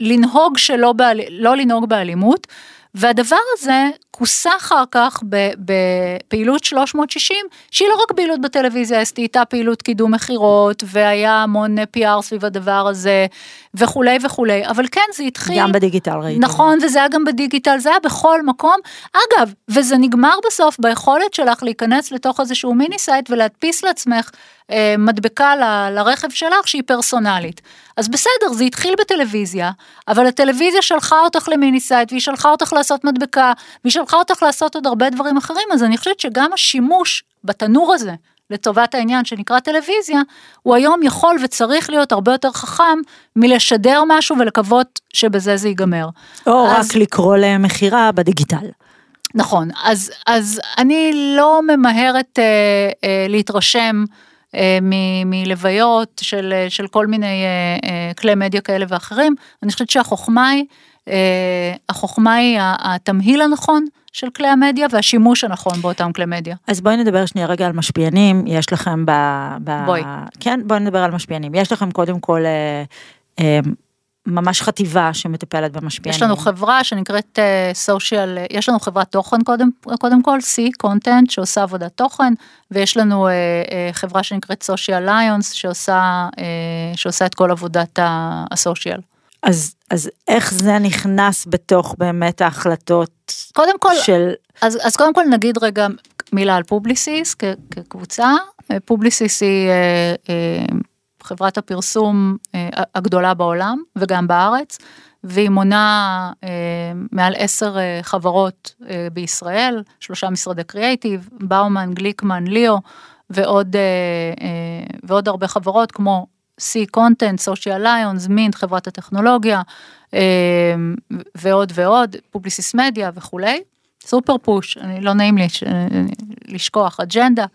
לנהוג שלא, בעל, לא לנהוג באלימות. והדבר הזה כוסה אחר כך בפעילות 360, שהיא לא רק פעילות בטלוויזיה, הייתה פעילות קידום מכירות, והיה המון PR סביב הדבר הזה, וכולי וכולי, אבל כן, זה התחיל... גם בדיגיטל ראיתי. נכון, וזה היה גם בדיגיטל, זה היה בכל מקום. אגב, וזה נגמר בסוף ביכולת שלך להיכנס לתוך איזשהו mini-site ולהדפיס לעצמך אה, מדבקה ל, לרכב שלך שהיא פרסונלית. אז בסדר, זה התחיל בטלוויזיה, אבל הטלוויזיה שלחה אותך ל mini-site, והיא שלחה אותך לעשות מדבקה, והיא שלחה אותך לעשות עוד הרבה דברים אחרים, אז אני חושבת שגם השימוש בתנור הזה, לטובת העניין שנקרא טלוויזיה, הוא היום יכול וצריך להיות הרבה יותר חכם מלשדר משהו ולקוות שבזה זה ייגמר. או אז... רק לקרוא למכירה בדיגיטל. נכון, אז, אז אני לא ממהרת אה, אה, להתרשם אה, מלוויות של, של כל מיני אה, אה, כלי מדיה כאלה ואחרים, אני חושבת שהחוכמה היא, החוכמה היא התמהיל הנכון. של כלי המדיה והשימוש הנכון באותם כלי מדיה. אז בואי נדבר שנייה רגע על משפיענים, יש לכם ב... ב... בואי. כן, בואי נדבר על משפיענים. יש לכם קודם כל אה, אה, ממש חטיבה שמטפלת במשפיענים. יש לנו חברה שנקראת סושיאל, uh, יש לנו חברת תוכן קודם, קודם כל, C, Content, שעושה עבודת תוכן, ויש לנו uh, uh, חברה שנקראת סושיאל ליונס, שעושה, uh, שעושה את כל עבודת הסושיאל. אז, אז איך זה נכנס בתוך באמת ההחלטות קודם כל, של... אז, אז קודם כל נגיד רגע מילה על פובליסיס כקבוצה. פובליסיס היא אה, אה, חברת הפרסום אה, הגדולה בעולם וגם בארץ, והיא מונה מעל עשר חברות בישראל, שלושה משרדי קריאייטיב, באומן, גליקמן, ליאו, ועוד, ועוד הרבה חברות כמו C Content, Social Lions, מינט, חברת הטכנולוגיה, ועוד ועוד, פובליסיס מדיה וכולי. סופר push, אני לא נעים לי לשכוח, אג'נדה.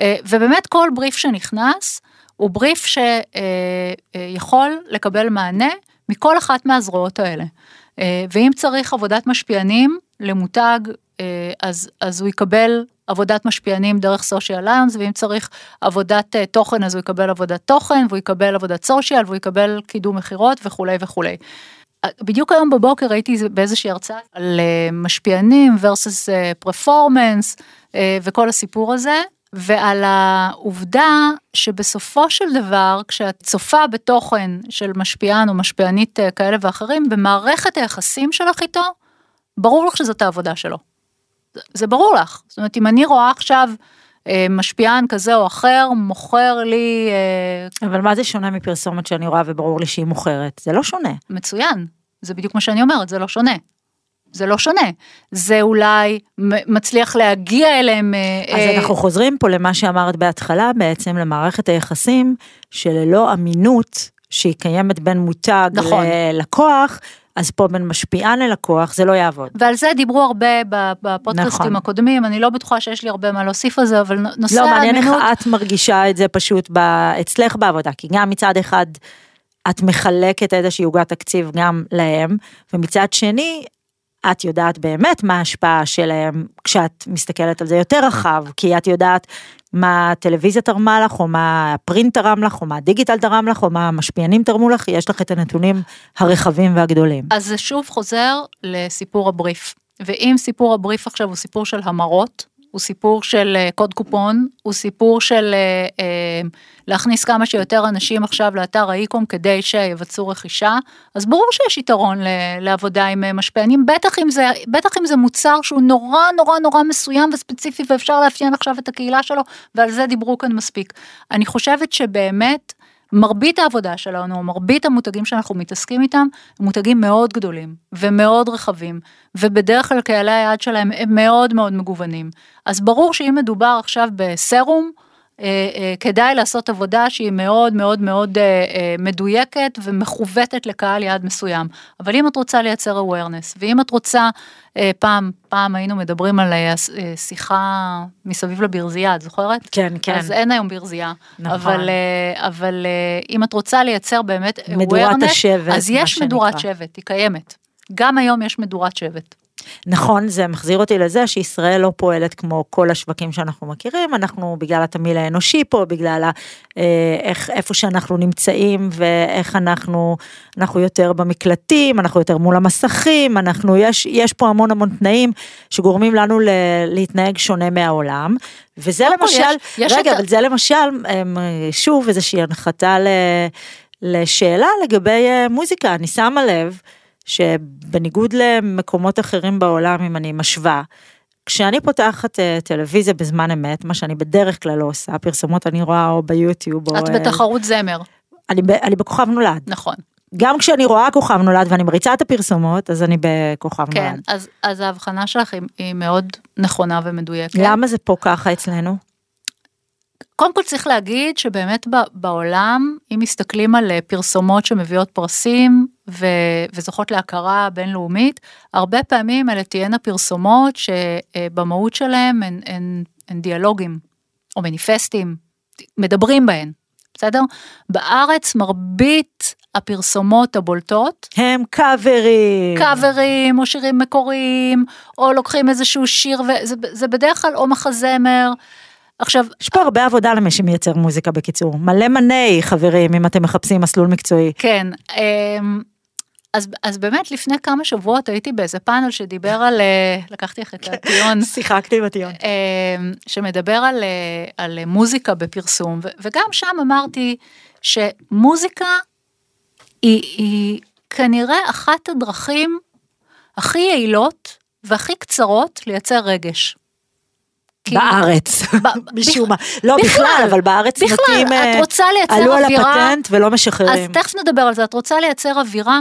אה, ובאמת כל בריף שנכנס הוא בריף שיכול אה, אה, לקבל מענה מכל אחת מהזרועות האלה. ואם צריך עבודת משפיענים למותג, אז, אז הוא יקבל עבודת משפיענים דרך Social Lions, ואם צריך עבודת תוכן אז הוא יקבל עבודת תוכן, והוא יקבל עבודת social, והוא יקבל קידום מכירות וכולי וכולי. בדיוק היום בבוקר הייתי באיזושהי הרצאה על משפיענים versus פרפורמנס וכל הסיפור הזה, ועל העובדה שבסופו של דבר, כשאת צופה בתוכן של משפיען או משפיענית אה, כאלה ואחרים, במערכת היחסים שלך איתו, ברור לך שזאת העבודה שלו. זה ברור לך. זאת אומרת, אם אני רואה עכשיו אה, משפיען כזה או אחר, מוכר לי... אה, אבל מה זה שונה מפרסומת שאני רואה וברור לי שהיא מוכרת? זה לא שונה. מצוין. זה בדיוק מה שאני אומרת, זה לא שונה. זה לא שונה. זה אולי מצליח להגיע אליהם. אה, אז אה... אנחנו חוזרים פה למה שאמרת בהתחלה, בעצם למערכת היחסים שללא אמינות שהיא קיימת בין מותג נכון. ללקוח, אז פה בין משפיען ללקוח זה לא יעבוד. ועל זה דיברו הרבה בפודקאסטים נכון. הקודמים, אני לא בטוחה שיש לי הרבה מה להוסיף על זה, אבל נושא האמינות... לא, מעניין איך את מרגישה את זה פשוט ב... אצלך בעבודה, כי גם מצד אחד את מחלקת איזושהי עוגת תקציב גם להם, ומצד שני, את יודעת באמת מה ההשפעה שלהם כשאת מסתכלת על זה יותר רחב, כי את יודעת מה הטלוויזיה תרמה לך, או מה הפרינט תרם לך, או מה הדיגיטל תרם לך, או מה המשפיענים תרמו לך, יש לך את הנתונים הרחבים והגדולים. אז זה שוב חוזר לסיפור הבריף. ואם סיפור הבריף עכשיו הוא סיפור של המרות, הוא סיפור של אה, קוד קופון, הוא סיפור של אה, אה, להכניס כמה שיותר אנשים עכשיו לאתר האיקום כדי שיבצעו רכישה, אז ברור שיש יתרון לעבודה עם משפיענים, בטח אם זה, בטח אם זה מוצר שהוא נורא נורא נורא מסוים וספציפי ואפשר לאפיין עכשיו את הקהילה שלו, ועל זה דיברו כאן מספיק. אני חושבת שבאמת, מרבית העבודה שלנו, מרבית המותגים שאנחנו מתעסקים איתם, הם מותגים מאוד גדולים ומאוד רחבים, ובדרך כלל קהלי היעד שלהם הם מאוד מאוד מגוונים. אז ברור שאם מדובר עכשיו בסרום, כדאי לעשות עבודה שהיא מאוד מאוד מאוד אה, מדויקת ומכוותת לקהל יעד מסוים. אבל אם את רוצה לייצר awareness, ואם את רוצה, פעם, פעם היינו מדברים על שיחה מסביב לברזייה, את זוכרת? כן, כן. אז אין היום ברזייה. נכון. אבל, אבל אם את רוצה לייצר באמת awareness, מדורת השבט, אז יש מדורת שבט, היא קיימת. גם היום יש מדורת שבט. נכון, זה מחזיר אותי לזה שישראל לא פועלת כמו כל השווקים שאנחנו מכירים, אנחנו בגלל התמיל האנושי פה, בגלל ה, אה, איך, איפה שאנחנו נמצאים ואיך אנחנו, אנחנו יותר במקלטים, אנחנו יותר מול המסכים, אנחנו, יש, יש פה המון המון תנאים שגורמים לנו ל, להתנהג שונה מהעולם, וזה למשל, יש, יש רגע, את... אבל זה למשל, שוב איזושהי הנחתה ל... לשאלה לגבי אה, מוזיקה, אני שמה לב שבניגוד למקומות אחרים בעולם, אם אני משווה, כשאני פותחת uh, טלוויזיה בזמן אמת, מה שאני בדרך כלל לא עושה, פרסומות אני רואה או ביוטיוב או... את בתחרות זמר. אני, אני בכוכב נולד. נכון. גם כשאני רואה כוכב נולד ואני מריצה את הפרסומות, אז אני בכוכב כן, נולד. כן, אז, אז ההבחנה שלך היא, היא מאוד נכונה ומדויקת. למה זה פה ככה אצלנו? קודם כל צריך להגיד שבאמת בעולם, אם מסתכלים על אה, פרסומות שמביאות פרסים ו, וזוכות להכרה בינלאומית, הרבה פעמים אלה תהיינה פרסומות שבמהות שלהם הן, הן, הן דיאלוגים או מניפסטים, מדברים בהן, בסדר? בארץ מרבית הפרסומות הבולטות הם קאברים. קאברים או שירים מקוריים או לוקחים איזשהו שיר וזה בדרך כלל או מחזמר. עכשיו, יש פה הרבה עבודה למי שמייצר מוזיקה בקיצור, מלא מני חברים אם אתם מחפשים מסלול מקצועי. כן, אמ, אז, אז באמת לפני כמה שבועות הייתי באיזה פאנל שדיבר על, אה, לקחתי לך את הטיון, שיחקתי בטיון. אה, שמדבר על, אה, על מוזיקה בפרסום, וגם שם אמרתי שמוזיקה היא, היא כנראה אחת הדרכים הכי יעילות והכי קצרות לייצר רגש. כי- בארץ, משום מה. לא, בכלל, אבל בארץ נוטים, את אה, רוצה לייצר עלו על הפטנט ולא משחררים. אז תכף נדבר על זה, את רוצה לייצר אווירה,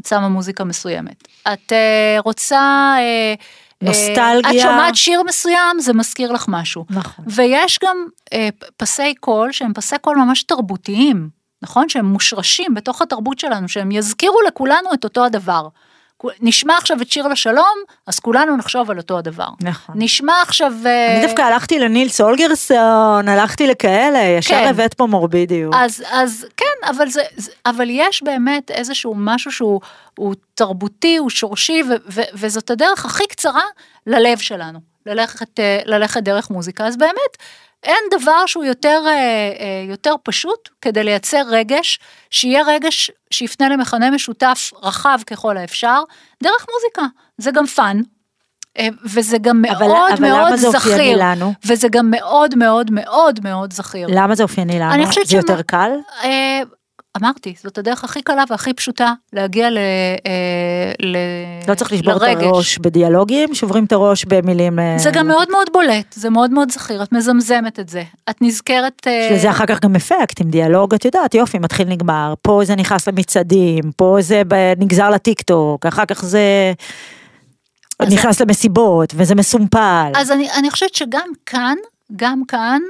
את שמה מוזיקה מסוימת. את אה, רוצה... אה, נוסטלגיה. את שומעת שיר מסוים, זה מזכיר לך משהו. נכון. ויש גם אה, פסי קול שהם פסי קול ממש תרבותיים, נכון? שהם מושרשים בתוך התרבות שלנו, שהם יזכירו לכולנו את אותו הדבר. נשמע עכשיו את שיר לשלום, אז כולנו נחשוב על אותו הדבר. נכון. נשמע עכשיו... אה, אני דווקא הלכתי לנילס אולגרסון, הלכתי לכאלה, ישר כן. הבאת פה מורבידיות. אז, אז כן, אבל, זה, אבל יש באמת איזשהו משהו שהוא הוא תרבותי, הוא שורשי, ו, ו, וזאת הדרך הכי קצרה ללב שלנו, ללכת, אה, ללכת דרך מוזיקה. אז באמת, אין דבר שהוא יותר, אה, אה, יותר פשוט כדי לייצר רגש, שיהיה רגש שיפנה למכנה משותף רחב ככל האפשר, דרך מוזיקה. זה גם פאן. וזה גם אבל- מאוד אבל מאוד למה זה אופייני זכיר, לנו? וזה גם מאוד מאוד מאוד מאוד זכיר. למה זה אופייני לנו? זה יותר שמה- קל? אמרתי, זאת הדרך הכי קלה והכי פשוטה להגיע ל... אה, ל לא צריך לשבור את לרגש. הראש בדיאלוגים, שוברים את הראש במילים... אה, זה גם מאוד מאוד בולט, זה מאוד מאוד זכיר, את מזמזמת את זה, את נזכרת... אה, יש לזה אחר כך גם אפקט, עם דיאלוג, את יודעת, יופי, מתחיל נגמר, פה זה נכנס למצעדים, פה זה נגזר לטיק טוק, אחר כך זה נכנס למסיבות, וזה מסומפל. אז אני, אני חושבת שגם כאן, גם כאן,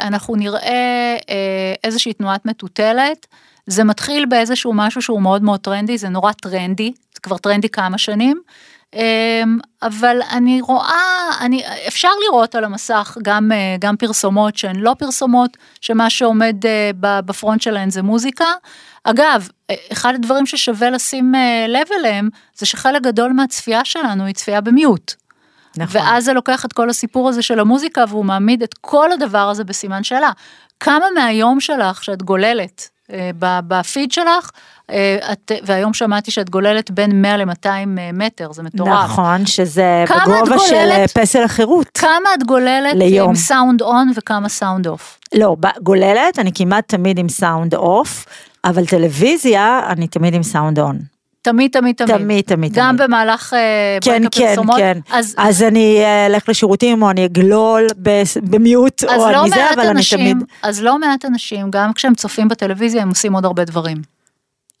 אנחנו נראה אה, איזושהי תנועת מטוטלת. זה מתחיל באיזשהו משהו שהוא מאוד מאוד טרנדי, זה נורא טרנדי, זה כבר טרנדי כמה שנים. אה, אבל אני רואה, אני, אפשר לראות על המסך גם, אה, גם פרסומות שהן לא פרסומות, שמה שעומד אה, בפרונט שלהן זה מוזיקה. אגב, אה, אחד הדברים ששווה לשים לב אליהם, זה שחלק גדול מהצפייה שלנו היא צפייה במיוט. נכון. ואז זה לוקח את כל הסיפור הזה של המוזיקה והוא מעמיד את כל הדבר הזה בסימן שאלה. כמה מהיום שלך שאת גוללת בפיד שלך, אה, את, והיום שמעתי שאת גוללת בין 100 ל-200 מטר, זה מטורף. נכון, שזה בגובה של גוללת? אה, פסל החירות. כמה את גוללת ליום. עם sound on וכמה sound off? לא, גוללת, אני כמעט תמיד עם sound off, אבל טלוויזיה, אני תמיד עם sound on. תמיד, תמיד, תמיד. תמיד, תמיד, גם תמיד. במהלך אה, כן, כן, הפרסומות. כן. אז, אז אני אה, אלך לשירותים, או אני אגלול ב mute, או לא אני זה, אבל אני אנשים, תמיד... אז לא מעט אנשים, גם כשהם צופים בטלוויזיה, הם עושים עוד הרבה דברים.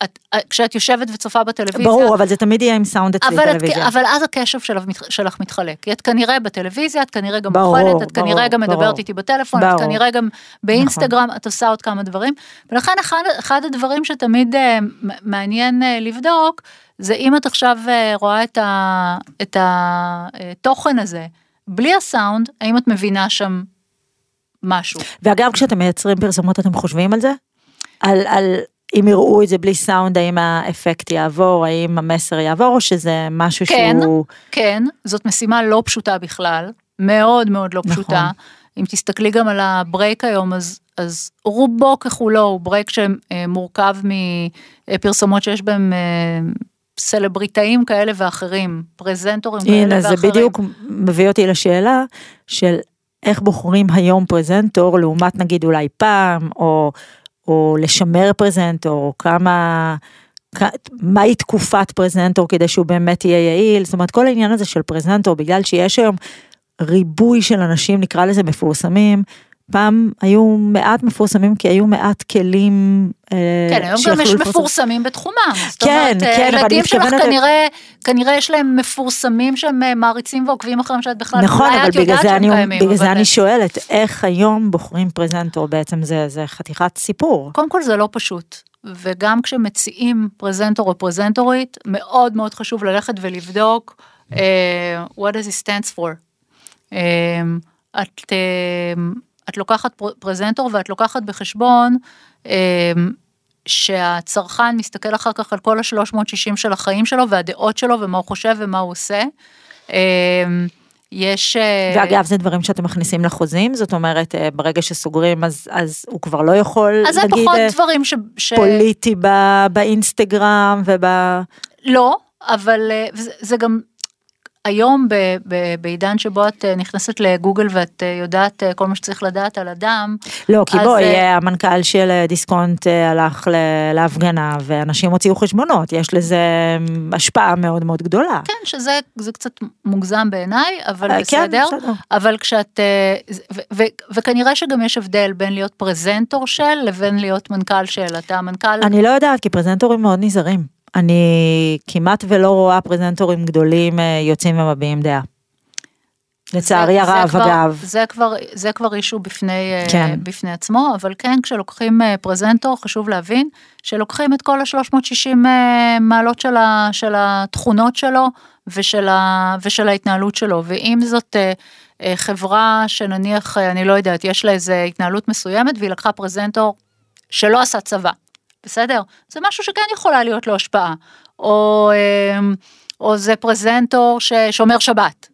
את, את- כשאת יושבת וצופה בטלוויזיה, ברור, אבל זה תמיד יהיה עם סאונד אצלי אבל, את, טלוויזיה. אבל אז הקשב שלך, שלך מתחלק. כי את כנראה בטלוויזיה, את כנראה גם ברור, אוכלת, את כנראה ברור, גם מדברת ברור. איתי בטלפון, את ברור. נכון. כנראה גם באינסטגרם, את עושה עוד כמה דברים. ולכן אחד, אחד הדברים שתמיד אה, מ- מעניין אה, לבדוק, זה אם את עכשיו אה, רואה את, ה, את התוכן הזה, בלי הסאונד, האם את מבינה שם משהו? ואגב, כשאתם מייצרים פרסומות, אתם חושבים על זה? על, על אם יראו את זה בלי סאונד, האם האפקט יעבור, האם המסר יעבור, או שזה משהו כן. שהוא... כן, זאת משימה לא פשוטה בכלל, מאוד מאוד לא נכון. פשוטה. אם תסתכלי גם על ה break היום, אז, אז רובו ככולו הוא break שמורכב מפרסומות שיש בהם אה, סלבריטאים כאלה ואחרים, פרזנטורים כאלה הנה, ואחרים. זה בדיוק מביא אותי לשאלה של איך בוחרים היום פרזנטור, לעומת נגיד אולי פעם, או, או לשמר פרזנטור, או כמה... מהי תקופת פרזנטור כדי שהוא באמת יהיה יעיל, זאת אומרת כל העניין הזה של פרזנטור, בגלל שיש היום ריבוי של אנשים, נקרא לזה מפורסמים, פעם היו מעט מפורסמים כי היו מעט כלים אה, כן, היום גם יש. מפורסמים בתחומם. זאת כן, אומרת, כן, אבל אני הילדים שלך מתכוונת- כנראה, כנראה יש להם מפורסמים שהם אה, מעריצים ועוקבים אחריהם שאת בכלל, נכון, אבל בגלל זה, אני, קיימים. בגלל זה אני שואלת, איך היום בוחרים פרזנטור בעצם זה, זה חתיכת סיפור. קודם כל זה לא פשוט, וגם כשמציעים פרזנטור או פרזנטורית, מאוד מאוד חשוב ללכת ולבדוק uh, what does it stands for. Uh, את, uh, את לוקחת פר- פרזנטור ואת לוקחת בחשבון uh, שהצרכן מסתכל אחר כך על כל ה-360 של החיים שלו והדעות שלו ומה הוא חושב ומה הוא עושה. Uh, יש... אה, ואגב, זה דברים שאתם מכניסים לחוזים, זאת אומרת, אה, ברגע שסוגרים, אז, אז הוא כבר לא יכול, אז זה נגיד, פחות אה, דברים ש... ש... פוליטי ב, באינסטגרם וב... לא, אבל זה, זה גם היום ב, ב, בעידן שבו את אה, נכנסת לגוגל ואת אה, יודעת אה, כל מה שצריך לדעת על אדם. לא, כי בואי, אה, המנכ"ל של דיסקונט הלך להפגנה ואנשים הוציאו חשבונות, יש לזה השפעה מאוד מאוד גדולה. כן, שזה זה קצת מוגזם בעיניי, אבל כן, בסדר. בסדר. אבל כשאת, ו, ו, וכנראה שגם יש הבדל בין להיות פרזנטור של לבין להיות מנכ"ל של, אתה מנכ"ל, אני לא יודעת, כי פרזנטורים מאוד נזהרים. אני כמעט ולא רואה פרזנטורים גדולים אה, יוצאים ומביעים דעה. לצערי הרב, כבר- אגב. זה כבר, זה כבר אישו בפני, אה, כן. בפני עצמו, אבל כן, כשלוקחים אה, פרזנטור, חשוב להבין שלוקחים את כל ה-360 אה, מעלות של, ה, של התכונות שלו ושל, ה, ושל ההתנהלות שלו, ואם זאת אה, חברה שנניח, אני לא יודעת, יש לה איזה התנהלות מסוימת והיא לקחה פרזנטור שלא עשה צבא, בסדר? זה משהו שכן יכולה להיות לו השפעה, או, אה, או זה פרזנטור ששומר שבת.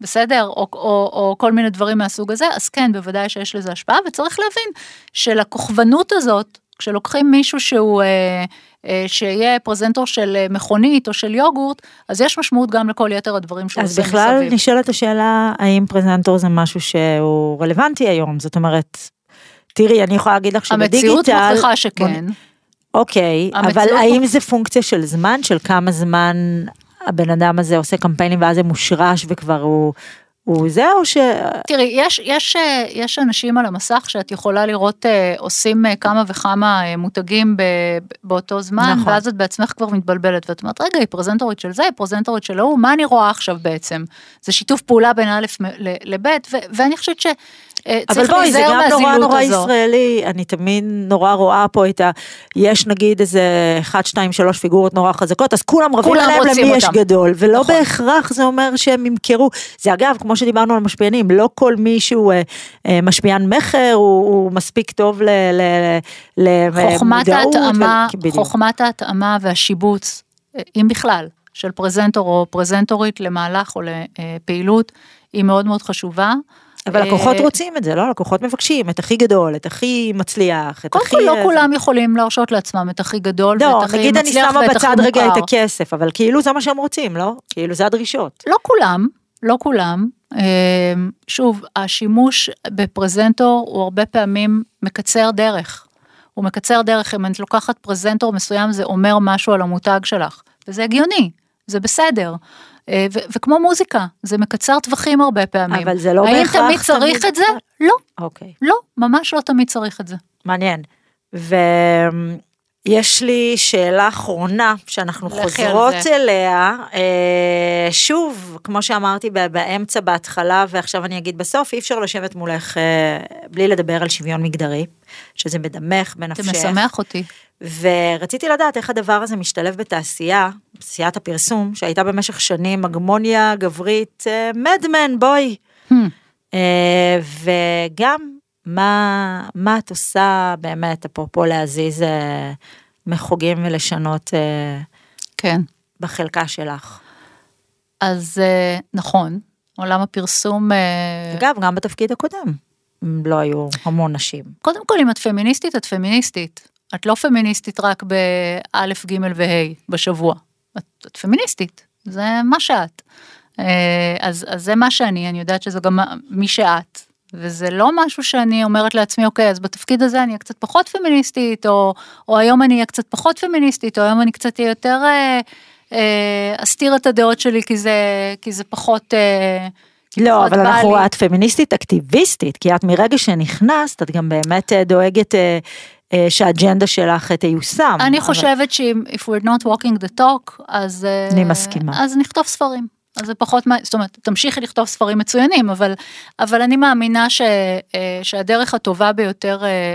בסדר? או, או, או כל מיני דברים מהסוג הזה, אז כן, בוודאי שיש לזה השפעה, וצריך להבין שלכוכבנות הזאת, כשלוקחים מישהו שהוא, אה, אה, שיהיה פרזנטור של אה, מכונית או של יוגורט, אז יש משמעות גם לכל יתר הדברים שהוא אז עושה בכלל מסביב. נשאלת השאלה, האם פרזנטור זה משהו שהוא רלוונטי היום? זאת אומרת, תראי, אני יכולה להגיד לך המציאות שבדיגיטל... מוכיחה שכן. אוקיי, אבל האם זה פונקציה של זמן, של כמה זמן הבן אדם הזה עושה קמפיינים ואז זה מושרש וכבר הוא, הוא זה, או ש... תראי, יש, יש, אה, יש אנשים על המסך שאת יכולה לראות אה, עושים אה, כמה וכמה מותגים ב, באותו זמן, נכון. ואז את בעצמך כבר מתבלבלת, ואת אומרת, רגע, היא פרזנטורית של זה, היא פרזנטורית של ההוא, מה אני רואה עכשיו בעצם? זה שיתוף פעולה בין א' לב', ו- ואני חושבת שצריך אבל בואי, זה גם נורא נורא הזו. ישראלי, אני תמיד נורא רואה פה את ה... יש נגיד איזה 1, 2, 3 פיגורות נורא חזקות, אז כולם רבים עליהם למי יש אותם. גדול, ולא נכון. בהכרח זה אומר שהם ימכרו. זה אגב, כמו שדיברנו על משפיענים, לא כל מי שהוא אה, אה, משפיען מכר, הוא, הוא מספיק טוב ל... ל, ל חוכמת למודעות ההתאמה, ו-. חוכמת ההתאמה והשיבוץ, אה, אם בכלל, של פרזנטור או פרזנטורית למהלך או לפעילות, היא מאוד מאוד חשובה. אבל לקוחות אה, רוצים את זה, לא? לקוחות מבקשים את הכי גדול, את הכי מצליח, את קודם הכי... כל לא אה, כולם יכולים להרשות לעצמם את הכי גדול לא, ואת הכי נגיד אני מצליח שמה ואת הכי בצד רגע את מוכר. הכסף, אבל כאילו זה מה שהם רוצים, לא? כאילו זה הדרישות. לא כולם, לא כולם. אה, שוב, השימוש בפרזנטור הוא הרבה פעמים מקצר דרך. הוא מקצר דרך, אם את לוקחת פרזנטור מסוים זה אומר משהו על המותג שלך, וזה הגיוני, זה בסדר. אה, ו- וכמו מוזיקה, זה מקצר טווחים הרבה פעמים. אבל זה לא האם בהכרח תמיד צריך תמיד את זה? נכון. לא, אוקיי. לא, ממש לא תמיד צריך את זה. מעניין. ויש לי שאלה אחרונה שאנחנו חוזרות זה. אליה. אה, שוב, כמו שאמרתי באמצע, בהתחלה, ועכשיו אני אגיד בסוף, אי אפשר לשבת מולך אה, בלי לדבר על שוויון מגדרי, שזה בדמך, זה בנפשך. משמח אותי. ורציתי לדעת איך הדבר הזה משתלב בתעשייה, תעשיית הפרסום, שהייתה במשך שנים הגמוניה גברית, מדמן, בואי. Hmm. אה, וגם מה, מה את עושה באמת, אפרופו להזיז אה, מחוגים ולשנות אה, כן. בחלקה שלך. אז אה, נכון, עולם הפרסום... אגב, גם בתפקיד הקודם, לא היו המון נשים. קודם כל, אם את פמיניסטית, את פמיניסטית. את לא פמיניסטית רק באלף, גימל וה' בשבוע. את, את פמיניסטית, זה מה שאת. אז, אז זה מה שאני, אני יודעת שזה גם מי שאת. וזה לא משהו שאני אומרת לעצמי, אוקיי, אז בתפקיד הזה אני אהיה קצת פחות פמיניסטית, או, או היום אני אהיה קצת פחות פמיניסטית, או היום אני קצת אהיה יותר אה, אה, אסתיר את הדעות שלי, כי זה, כי זה פחות... אה, לא, אבל אנחנו, לי. את פמיניסטית אקטיביסטית, כי את מרגע שנכנסת, את גם באמת אה, דואגת אה, אה, שהאג'נדה שלך תיושם. אני אבל- חושבת שאם if we're not walking the talk, אז... אה, אני מסכימה. אז נכתוב ספרים. אז זה פחות, זאת אומרת, תמשיכי לכתוב ספרים מצוינים, אבל, אבל אני מאמינה ש, אה, שהדרך הטובה ביותר אה,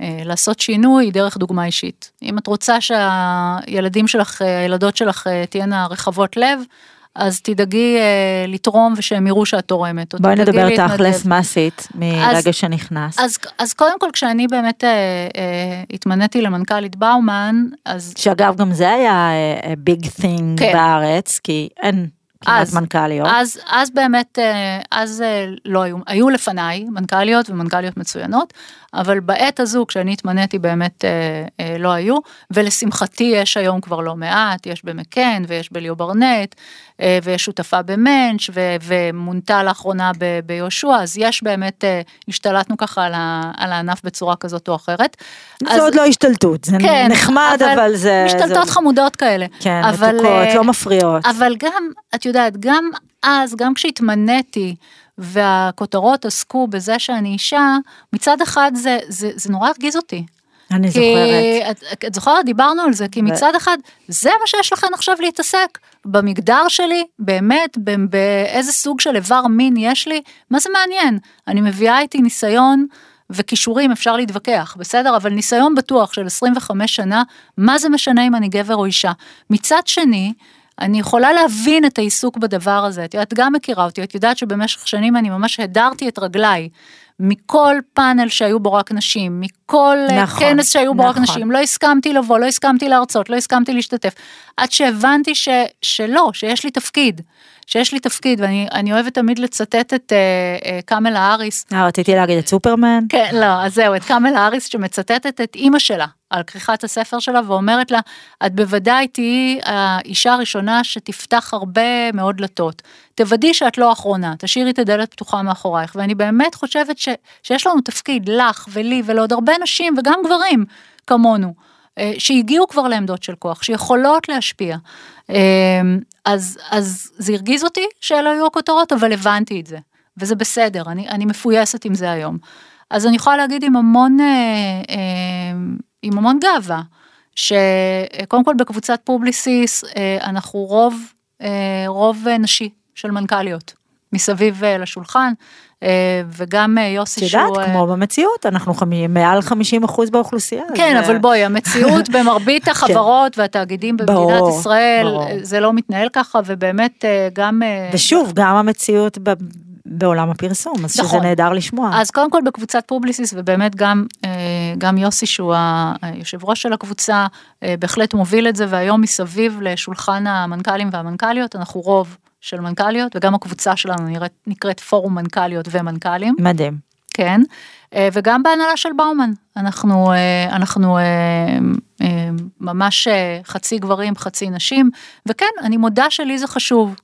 אה, לעשות שינוי היא דרך דוגמה אישית. אם את רוצה שהילדים שלך, הילדות שלך תהיינה רחבות לב, אז תדאגי אה, לתרום ושהם יראו שאת תורמת. בואי נדבר. תכלס, מה עשית מרגע שנכנסת? אז, אז קודם כל כשאני באמת אה, אה, התמניתי למנכ"לית באומן, אז שאגב, גם זה היה ביג תינג כן. בארץ, כי אין כמעט אז- מנכ"ליות. אז, אז באמת, אה, אז אה, לא היו, היו לפניי מנכ"ליות ומנכ"ליות מצוינות, אבל בעת הזו, כשאני התמניתי באמת אה, אה, לא היו, ולשמחתי יש היום כבר לא מעט, יש במקן ויש בליאו ברנט, אה, ויש שותפה במנץ' ו- ומונתה לאחרונה ב- ביהושע, אז יש באמת, אה, השתלטנו ככה על, ה- על הענף בצורה כזאת או אחרת. זה אז- עוד לא השתלטות, זה כן, נחמד, אבל זה... משתלטות זה... חמודות כאלה. כן, אבל, מתוקות, אה, לא מפריעות. אבל גם, את יודעת, גם אז, גם כשהתמניתי, והכותרות עסקו בזה שאני אישה, מצד אחד זה, זה, זה נורא הרגיז אותי. אני כי, זוכרת. את, את זוכרת, דיברנו על זה, כי מצד אחד, זה מה שיש לכם עכשיו להתעסק. במגדר שלי, באמת, באיזה סוג של איבר מין יש לי, מה זה מעניין? אני מביאה איתי ניסיון וכישורים, אפשר להתווכח, בסדר? אבל ניסיון בטוח של 25 שנה, מה זה משנה אם אני גבר או אישה? מצד שני, אני יכולה להבין את העיסוק בדבר הזה, את יודעת, גם מכירה אותי, את יודעת שבמשך שנים אני ממש הדרתי את רגליי. מכל פאנל שהיו בו רק נשים, מכל אה, נכון, כנס שהיו בו רק נכון. נשים, לא הסכמתי לבוא, לא הסכמתי להרצות, לא הסכמתי להשתתף. עד שהבנתי ש, שלא, שיש לי תפקיד, שיש לי תפקיד, ואני אני אוהבת תמיד לצטט את אה, אה, קמלה האריס, אה, רציתי להגיד את סופרמן. כן, לא, אז זהו, את קמלה האריס שמצטטת את אימא שלה על כריכת הספר שלה ואומרת לה, את בוודאי תהיי האישה הראשונה שתפתח הרבה מאוד דלתות. תוודאי שאת לא האחרונה, תשאירי את הדלת פתוחה מאחורייך, ואני באמת חושבת ש, שיש לנו תפקיד, לך ולי ולעוד הרבה נשים וגם גברים כמונו, אה, שהגיעו כבר לעמדות של כוח, שיכולות להשפיע. אה, אז, אז זה הרגיז אותי שאלה היו הכותרות, אבל הבנתי את זה, וזה בסדר, אני, אני מפויסת עם זה היום. אז אני יכולה להגיד עם המון, אה, אה, עם המון גאווה, שקודם כל בקבוצת פובליסיס אה, אנחנו רוב, אה, רוב נשי של מנכ"ליות מסביב אה, לשולחן, אה, וגם אה, יוסי את יודעת, שהוא... כמו במציאות, אנחנו חמי- מעל 50 אחוז באוכלוסייה. כן, אז, אבל בואי, המציאות במרבית החברות והתאגידים במדינת ברור, ישראל, ברור. זה לא מתנהל ככה, ובאמת גם... ושוב, גם המציאות ב- בעולם הפרסום, אז שזה נכון. נהדר לשמוע. אז קודם כל בקבוצת פובליסיס, ובאמת גם, גם יוסי שהוא היושב ראש של הקבוצה, בהחלט מוביל את זה, והיום מסביב לשולחן המנכ"לים והמנכ"ליות, אנחנו רוב של מנכ"ליות, וגם הקבוצה שלנו נראית, נקראת פורום מנכ"ליות ומנכ"לים, מדהים. כן, אה, וגם בהנהלה של באומן, אנחנו, אה, אנחנו אה, ממש חצי גברים, חצי נשים, וכן, אני מודה שלי זה חשוב.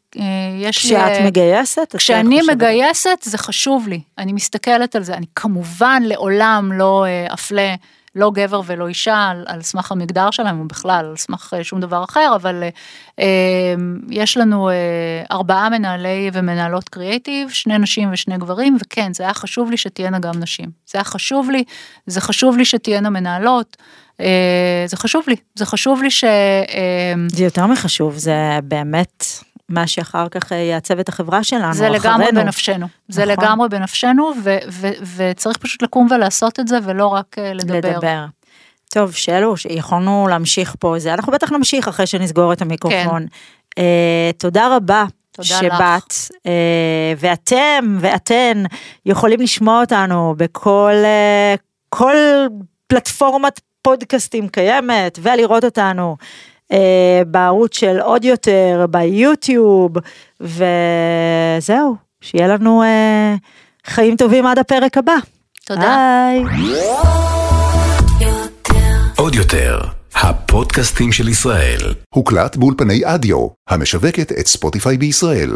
יש לי... כשאת אה, מגייסת, כשאני מגייסת זה חשוב לי, אני מסתכלת על זה, אני כמובן לעולם לא אפלה לא גבר ולא אישה על, על סמך המגדר שלהם או בכלל על סמך אה, שום דבר אחר, אבל אה, אה, יש לנו אה, ארבעה מנהלי ומנהלות קריאייטיב, שני נשים ושני גברים, וכן, זה היה חשוב לי שתהיינה גם נשים. זה היה חשוב לי, זה חשוב לי שתהיינה מנהלות, אה, זה חשוב לי, זה חשוב לי ש... אה, זה יותר מחשוב, זה באמת מה שאחר כך אה, יעצב את החברה שלנו, זה לגמרי אחרינו. בנפשנו, זה נכון. לגמרי בנפשנו, ו- ו- וצריך פשוט לקום ולעשות את זה, ולא רק אה, לדבר. לדבר. טוב, שאלו, יכולנו להמשיך פה, זה אנחנו בטח נמשיך אחרי שנסגור את המיקרופון. כן. אה, תודה רבה. תודה שבאת, אה, ואתם ואתן יכולים לשמוע אותנו בכל אה, כל פלטפורמת פודקאסטים קיימת, ולראות אותנו בערוץ של עוד יותר, ביוטיוב, וזהו, שיהיה לנו אה, חיים טובים עד הפרק הבא. תודה. ביי. עוד יותר, הפודקאסטים של ישראל. הוקלט באולפני אדיו, המשווקת את ספוטיפיי בישראל.